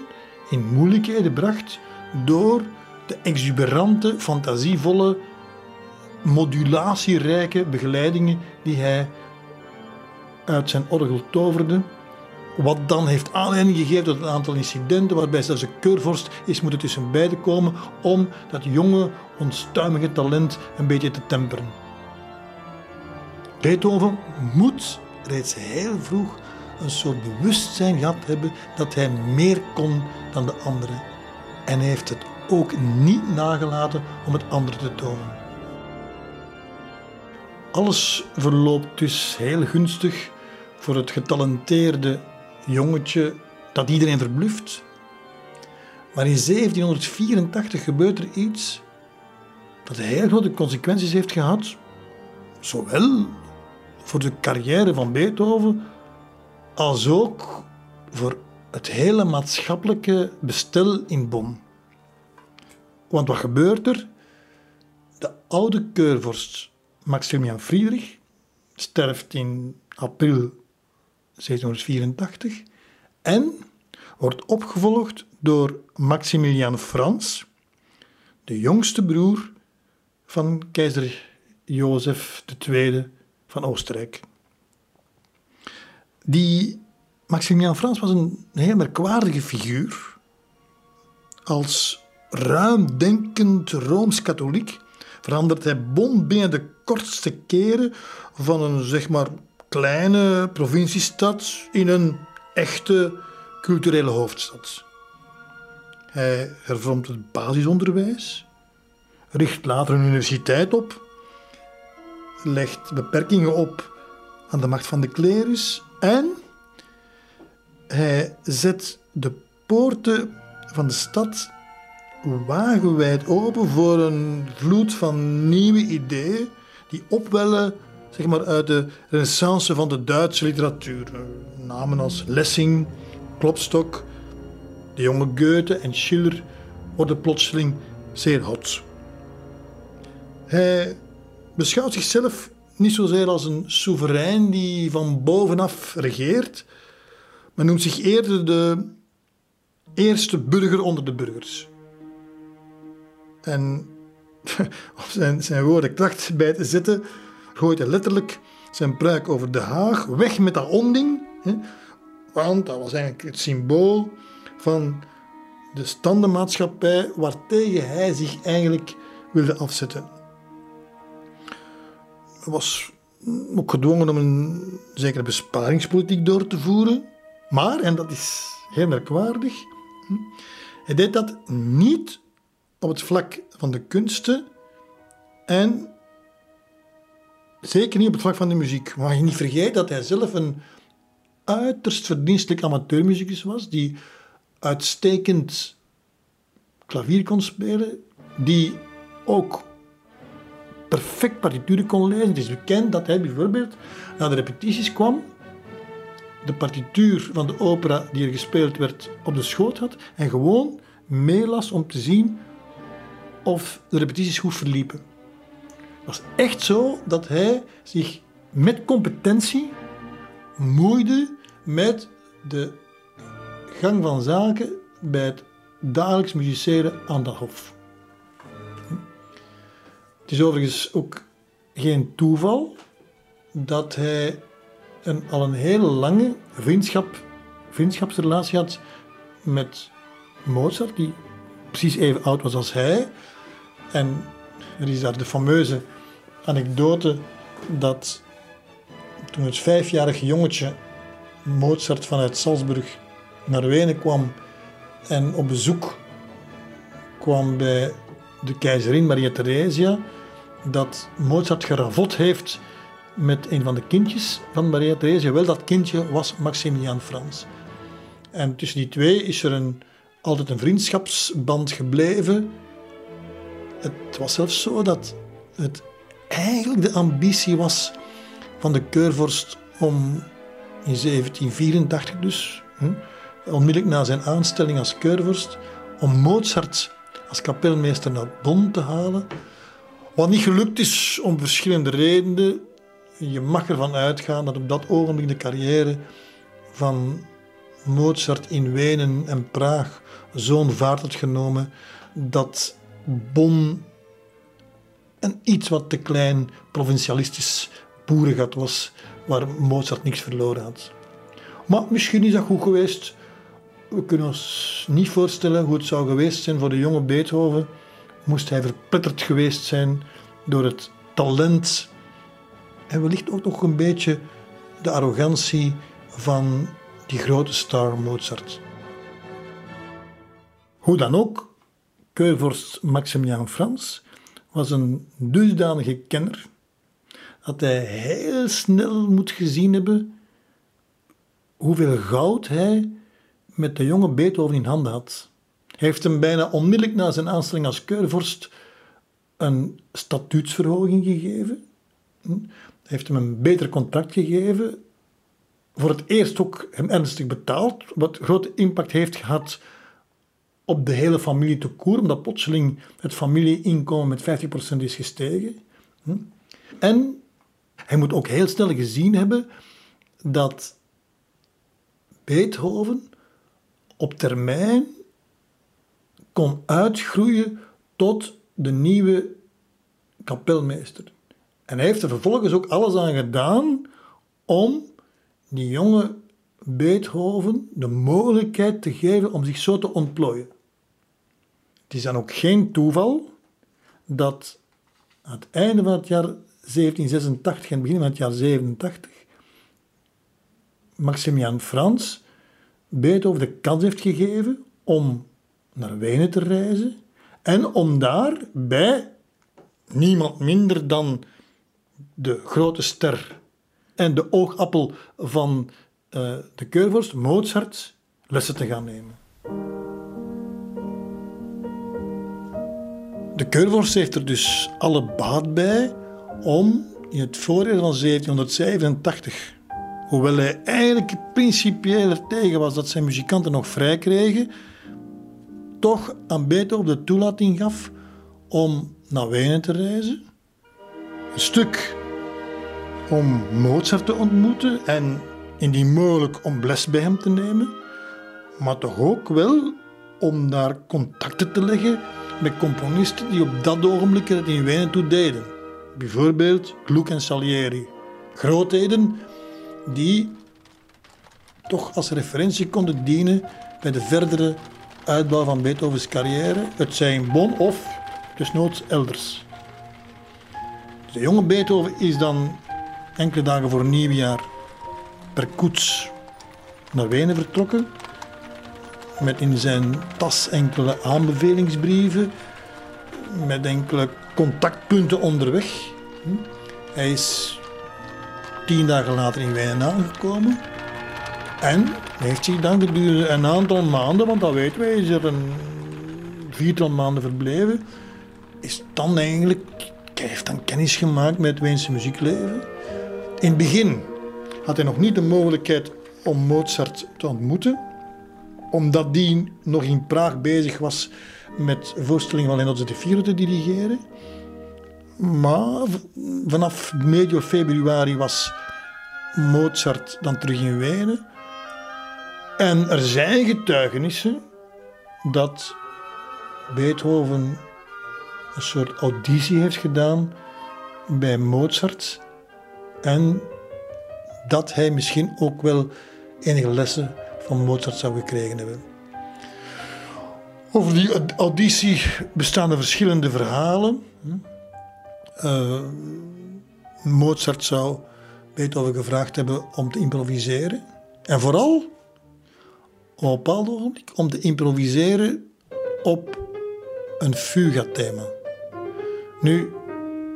in moeilijkheden bracht door de exuberante, fantasievolle, modulatierijke begeleidingen die hij uit zijn orgel toverde. Wat dan heeft aanleiding gegeven tot een aantal incidenten waarbij zelfs de keurvorst is moeten tussen beiden komen om dat jonge, onstuimige talent een beetje te temperen. Beethoven moet reeds heel vroeg een soort bewustzijn gehad hebben dat hij meer kon dan de anderen. En hij heeft het ook niet nagelaten om het anderen te tonen. Alles verloopt dus heel gunstig voor het getalenteerde jongetje dat iedereen verbluft. Maar in 1784 gebeurt er iets dat heel grote consequenties heeft gehad, zowel voor de carrière van Beethoven als ook voor het hele maatschappelijke bestel in Bonn. Want wat gebeurt er? De oude keurvorst Maximilian Friedrich sterft in april 1784 en wordt opgevolgd door Maximilian Frans, de jongste broer van keizer Jozef II van Oostenrijk. Die Maximilian Frans was een heel merkwaardige figuur. Als ruimdenkend rooms-katholiek verandert hij Bonn binnen de kortste keren van een zeg maar kleine provinciestad in een echte culturele hoofdstad. Hij hervormt het basisonderwijs, richt later een universiteit op, legt beperkingen op aan de macht van de klerus en hij zet de poorten van de stad wagenwijd open voor een vloed van nieuwe ideeën die opwellen zeg maar, uit de renaissance van de Duitse literatuur. Namen als Lessing, Klopstock, de jonge Goethe en Schiller worden plotseling zeer hot. Hij beschouwt zichzelf niet zozeer als een soeverein die van bovenaf regeert, maar noemt zich eerder de eerste burger onder de burgers. En [LAUGHS] om zijn, zijn woorden kracht bij te zetten, gooit hij letterlijk zijn pruik over de Haag, weg met dat onding. Hè, want dat was eigenlijk het symbool van de standenmaatschappij waartegen hij zich eigenlijk wilde afzetten. Hij was ook gedwongen om een zekere besparingspolitiek door te voeren. Maar, en dat is heel merkwaardig, hij deed dat niet op het vlak van de kunsten en zeker niet op het vlak van de muziek. Maar je niet vergeten dat hij zelf een uiterst verdienstelijk amateurmuzikus was, die uitstekend klavier kon spelen, die ook perfect partituren kon lezen. Het is bekend dat hij bijvoorbeeld naar de repetities kwam, de partituur van de opera die er gespeeld werd op de schoot had en gewoon meelas om te zien of de repetities goed verliepen. Het was echt zo dat hij zich met competentie moeide met de gang van zaken bij het dagelijks musiceren aan de hof. Het is overigens ook geen toeval dat hij een, al een hele lange vriendschap, vriendschapsrelatie had met Mozart, die precies even oud was als hij. En er is daar de fameuze anekdote dat toen het vijfjarige jongetje Mozart vanuit Salzburg naar Wenen kwam en op bezoek kwam bij de keizerin Maria Theresia, dat Mozart geravot heeft met een van de kindjes van Maria Theresia. Wel, dat kindje was Maximilian Frans. En tussen die twee is er een, altijd een vriendschapsband gebleven. Het was zelfs zo dat het eigenlijk de ambitie was van de keurvorst om in 1784 dus, onmiddellijk na zijn aanstelling als keurvorst, om Mozart als kapelmeester naar Bonn te halen. Wat niet gelukt is om verschillende redenen. Je mag ervan uitgaan dat op dat ogenblik de carrière van Mozart in Wenen en Praag zo'n vaart had genomen dat Bonn een iets wat te klein provincialistisch boerengat was waar Mozart niks verloren had. Maar misschien is dat goed geweest. We kunnen ons niet voorstellen hoe het zou geweest zijn voor de jonge Beethoven. Moest hij verpletterd geweest zijn door het talent en wellicht ook nog een beetje de arrogantie van die grote star Mozart. Hoe dan ook, keurvorst Maximilian Frans was een dusdanige kenner dat hij heel snel moet gezien hebben hoeveel goud hij met de jonge Beethoven in handen had. Hij heeft hem bijna onmiddellijk na zijn aanstelling als keurvorst een statuutsverhoging gegeven. Hij heeft hem een beter contract gegeven. Voor het eerst ook hem ernstig betaald, wat grote impact heeft gehad op de hele familie te koer, omdat plotseling het familieinkomen met 50% is gestegen. En hij moet ook heel snel gezien hebben dat Beethoven op termijn kon uitgroeien tot de nieuwe kapelmeester. En hij heeft er vervolgens ook alles aan gedaan om die jonge Beethoven de mogelijkheid te geven om zich zo te ontplooien. Het is dan ook geen toeval dat aan het einde van het jaar 1786 en het begin van het jaar 87 Maximian Frans Beethoven de kans heeft gegeven om naar Wenen te reizen en om daar bij niemand minder dan de grote ster en de oogappel van uh, de keurvorst Mozart lessen te gaan nemen. De keurvorst heeft er dus alle baat bij om in het voorjaar van 1787, hoewel hij eigenlijk principieel er tegen was dat zijn muzikanten nog vrij kregen, toch aan Beethoven de toelating gaf om naar Wenen te reizen. Een stuk om Mozart te ontmoeten en indien mogelijk om les bij hem te nemen, maar toch ook wel om daar contacten te leggen met componisten die op dat ogenblik het in Wenen toe deden. Bijvoorbeeld Gluck en Salieri. Grootheden die toch als referentie konden dienen bij de verdere uitbouw van Beethovens carrière, het zij in Bonn of desnoods elders. De jonge Beethoven is dan enkele dagen voor nieuwjaar per koets naar Wenen vertrokken. Met in zijn tas enkele aanbevelingsbrieven, met enkele contactpunten onderweg. Hij is tien dagen later in Wenen aangekomen. En heeft zich dan gedurende een aantal maanden, want dat weten wij, is er een viertal maanden verbleven, is dan eigenlijk, heeft dan kennis gemaakt met het Weense muziekleven. In het begin had hij nog niet de mogelijkheid om Mozart te ontmoeten, omdat die nog in Praag bezig was met voorstellingen van Leonardo de te dirigeren. Maar vanaf medio februari was Mozart dan terug in Wenen. En er zijn getuigenissen dat Beethoven een soort auditie heeft gedaan bij Mozart en dat hij misschien ook wel enige lessen van Mozart zou gekregen hebben. Over die auditie bestaan er verschillende verhalen. Uh, Mozart zou Beethoven gevraagd hebben om te improviseren. En vooral, op een bepaald ogenblik, om te improviseren op een fuga-thema. Nu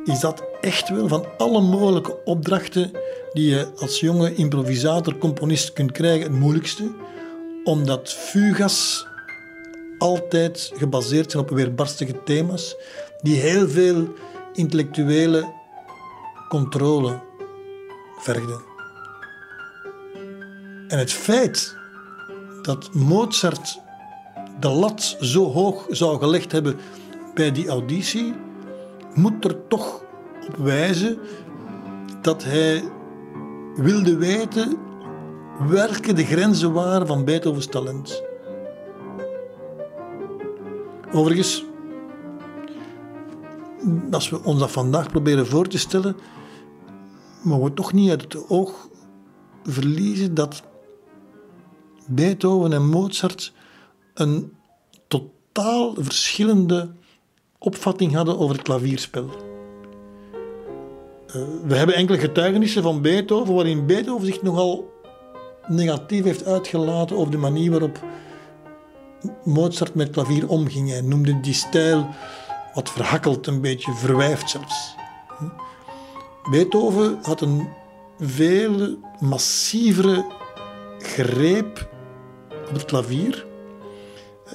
is dat echt wel van alle mogelijke opdrachten die je als jonge improvisator-componist kunt krijgen het moeilijkste, omdat fugas altijd gebaseerd zijn op weerbarstige thema's die heel veel intellectuele controle vergden. En het feit dat Mozart de lat zo hoog zou gelegd hebben bij die auditie, moet er toch op wijzen dat hij wilde weten welke de grenzen waren van Beethovens talent. Overigens, als we ons dat vandaag proberen voor te stellen, mogen we toch niet uit het oog verliezen dat Beethoven en Mozart een totaal verschillende opvatting hadden over het klavierspel. Uh, we hebben enkele getuigenissen van Beethoven waarin Beethoven zich nogal negatief heeft uitgelaten over de manier waarop Mozart met klavier omging. Hij noemde die stijl wat verhakkeld, een beetje verwijfd zelfs. Beethoven had een veel massievere greep op het klavier.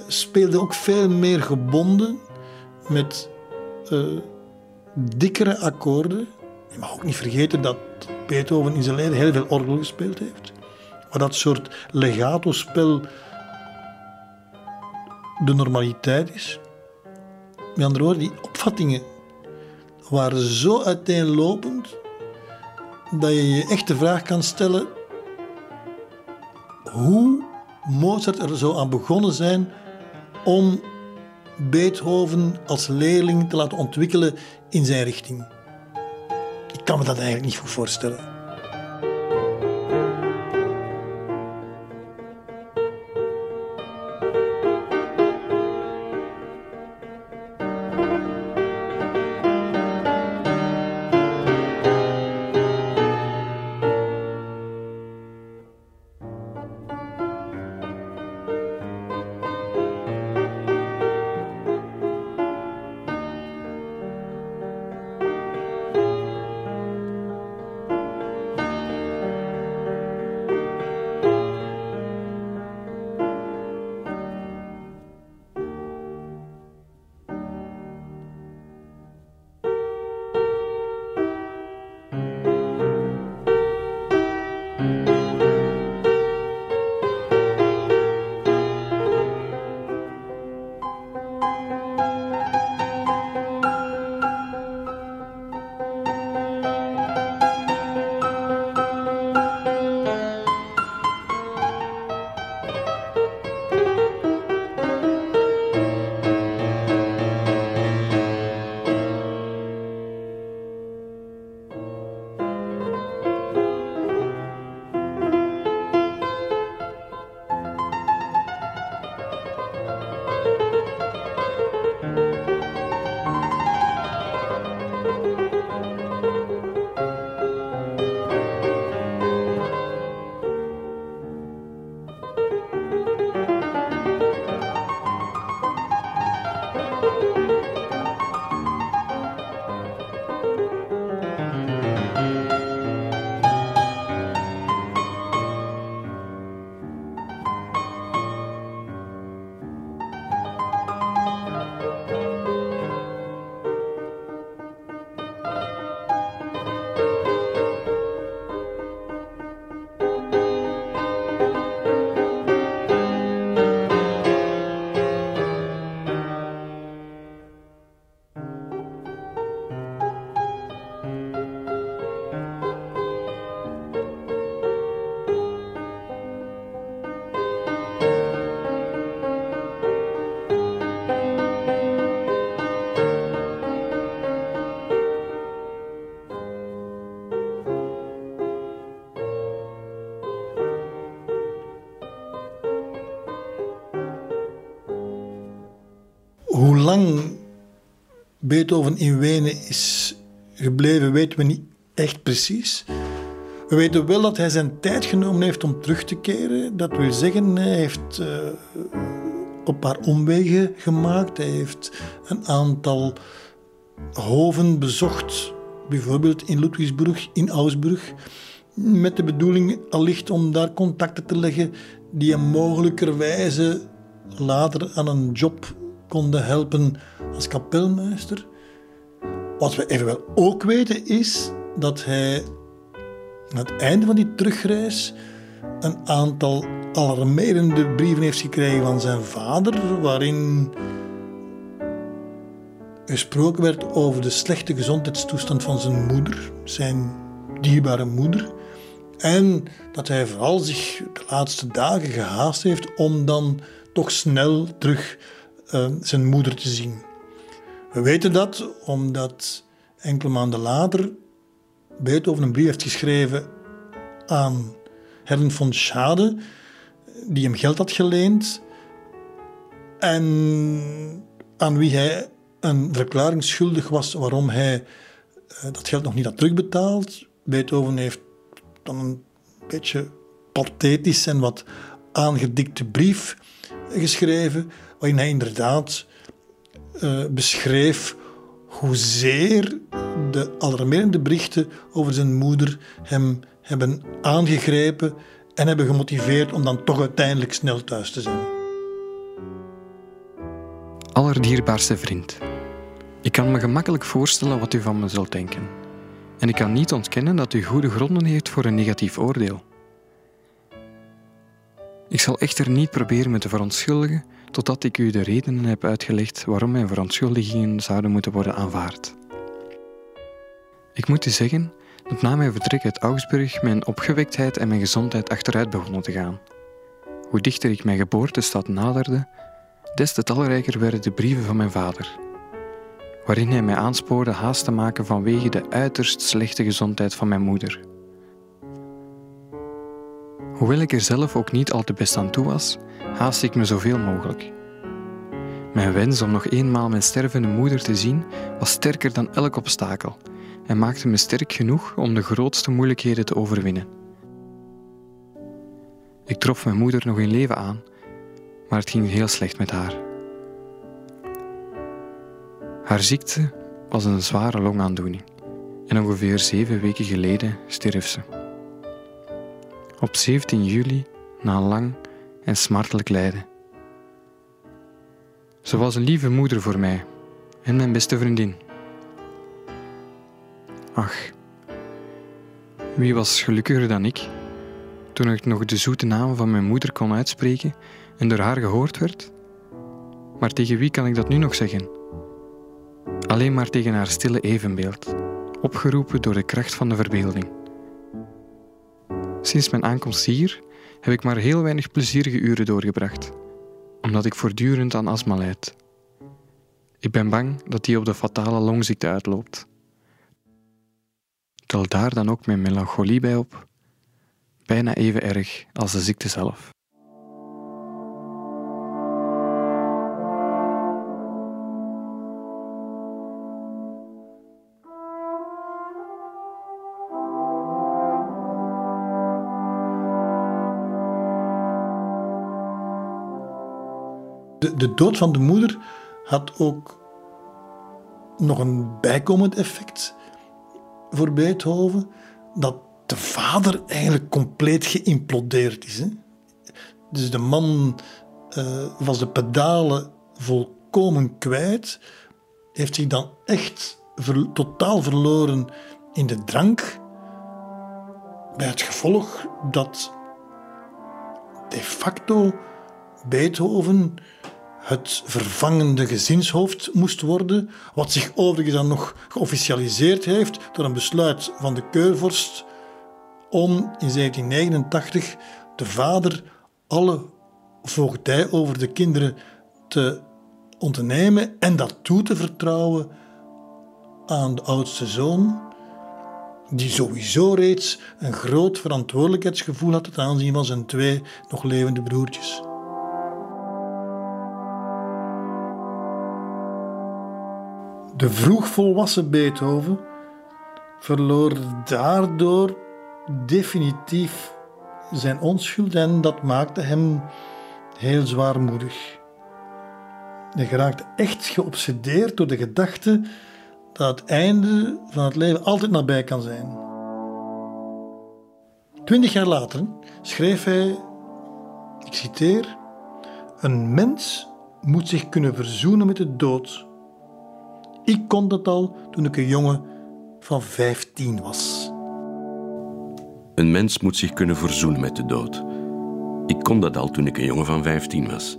Speelde ook veel meer gebonden met uh, dikkere akkoorden. Je mag ook niet vergeten dat Beethoven in zijn leven heel veel orgel gespeeld heeft. Maar dat soort legato-spel de normaliteit is. Met andere woorden, die opvattingen waren zo uiteenlopend dat je je echt de vraag kan stellen hoe Mozart er zo aan begonnen zijn om Beethoven als leerling te laten ontwikkelen in zijn richting. Ik kan me dat eigenlijk niet goed voorstellen. Beethoven in Wenen is gebleven, weten we niet echt precies. We weten wel dat hij zijn tijd genomen heeft om terug te keren. Dat wil zeggen, hij heeft uh, een paar omwegen gemaakt. Hij heeft een aantal hoven bezocht, bijvoorbeeld in Ludwigsburg, in Augsburg, met de bedoeling allicht om daar contacten te leggen die hem mogelijkerwijze later aan een job konden helpen als kapelmeester. Wat we evenwel ook weten is dat hij aan het einde van die terugreis een aantal alarmerende brieven heeft gekregen van zijn vader, waarin gesproken werd over de slechte gezondheidstoestand van zijn moeder, zijn dierbare moeder. En dat hij vooral zich de laatste dagen gehaast heeft om dan toch snel terug uh, zijn moeder te zien. We weten dat omdat enkele maanden later Beethoven een brief heeft geschreven aan Herren von Schade, die hem geld had geleend en aan wie hij een verklaring schuldig was waarom hij uh, dat geld nog niet had terugbetaald. Beethoven heeft dan een beetje pathetisch en wat aangedikte brief geschreven, waarin hij inderdaad uh, beschreef hoezeer de alarmerende berichten over zijn moeder hem hebben aangegrepen en hebben gemotiveerd om dan toch uiteindelijk snel thuis te zijn. Allerdierbaarste vriend. Ik kan me gemakkelijk voorstellen wat u van me zult denken. En ik kan niet ontkennen dat u goede gronden heeft voor een negatief oordeel. Ik zal echter niet proberen me te verontschuldigen totdat ik u de redenen heb uitgelegd waarom mijn verontschuldigingen zouden moeten worden aanvaard. Ik moet u zeggen dat na mijn vertrek uit Augsburg mijn opgewektheid en mijn gezondheid achteruit begonnen te gaan. Hoe dichter ik mijn geboortestad naderde, des te talrijker werden de brieven van mijn vader, waarin hij mij aanspoorde haast te maken vanwege de uiterst slechte gezondheid van mijn moeder. Hoewel ik er zelf ook niet al te best aan toe was, haast ik me zoveel mogelijk. Mijn wens om nog eenmaal mijn stervende moeder te zien was sterker dan elk obstakel en maakte me sterk genoeg om de grootste moeilijkheden te overwinnen. Ik trof mijn moeder nog in leven aan, maar het ging heel slecht met haar. Haar ziekte was een zware longaandoening en ongeveer zeven weken geleden stierf ze. Op 17 juli, na lang en smartelijk lijden. Ze was een lieve moeder voor mij en mijn beste vriendin. Ach, wie was gelukkiger dan ik toen ik nog de zoete naam van mijn moeder kon uitspreken en door haar gehoord werd? Maar tegen wie kan ik dat nu nog zeggen? Alleen maar tegen haar stille evenbeeld, opgeroepen door de kracht van de verbeelding. Sinds mijn aankomst hier heb ik maar heel weinig plezierige uren doorgebracht, omdat ik voortdurend aan astma lijd. Ik ben bang dat die op de fatale longziekte uitloopt. Tel daar dan ook mijn melancholie bij op, bijna even erg als de ziekte zelf. De, de dood van de moeder had ook nog een bijkomend effect voor Beethoven, dat de vader eigenlijk compleet geïmplodeerd is. Hè? Dus de man uh, was de pedalen volkomen kwijt, heeft zich dan echt totaal verloren in de drank, bij het gevolg dat de facto Beethoven het vervangende gezinshoofd moest worden, wat zich overigens dan nog geofficialiseerd heeft door een besluit van de keurvorst om in 1789 de vader alle voogdij over de kinderen te ontnemen en dat toe te vertrouwen aan de oudste zoon, die sowieso reeds een groot verantwoordelijkheidsgevoel had ten aanzien van zijn twee nog levende broertjes. De vroegvolwassen Beethoven verloor daardoor definitief zijn onschuld en dat maakte hem heel zwaarmoedig. Hij geraakte echt geobsedeerd door de gedachte dat het einde van het leven altijd nabij kan zijn. Twintig jaar later schreef hij, ik citeer, een mens moet zich kunnen verzoenen met de dood. Ik kon dat al toen ik een jongen van vijftien was. Een mens moet zich kunnen verzoenen met de dood. Ik kon dat al toen ik een jongen van vijftien was.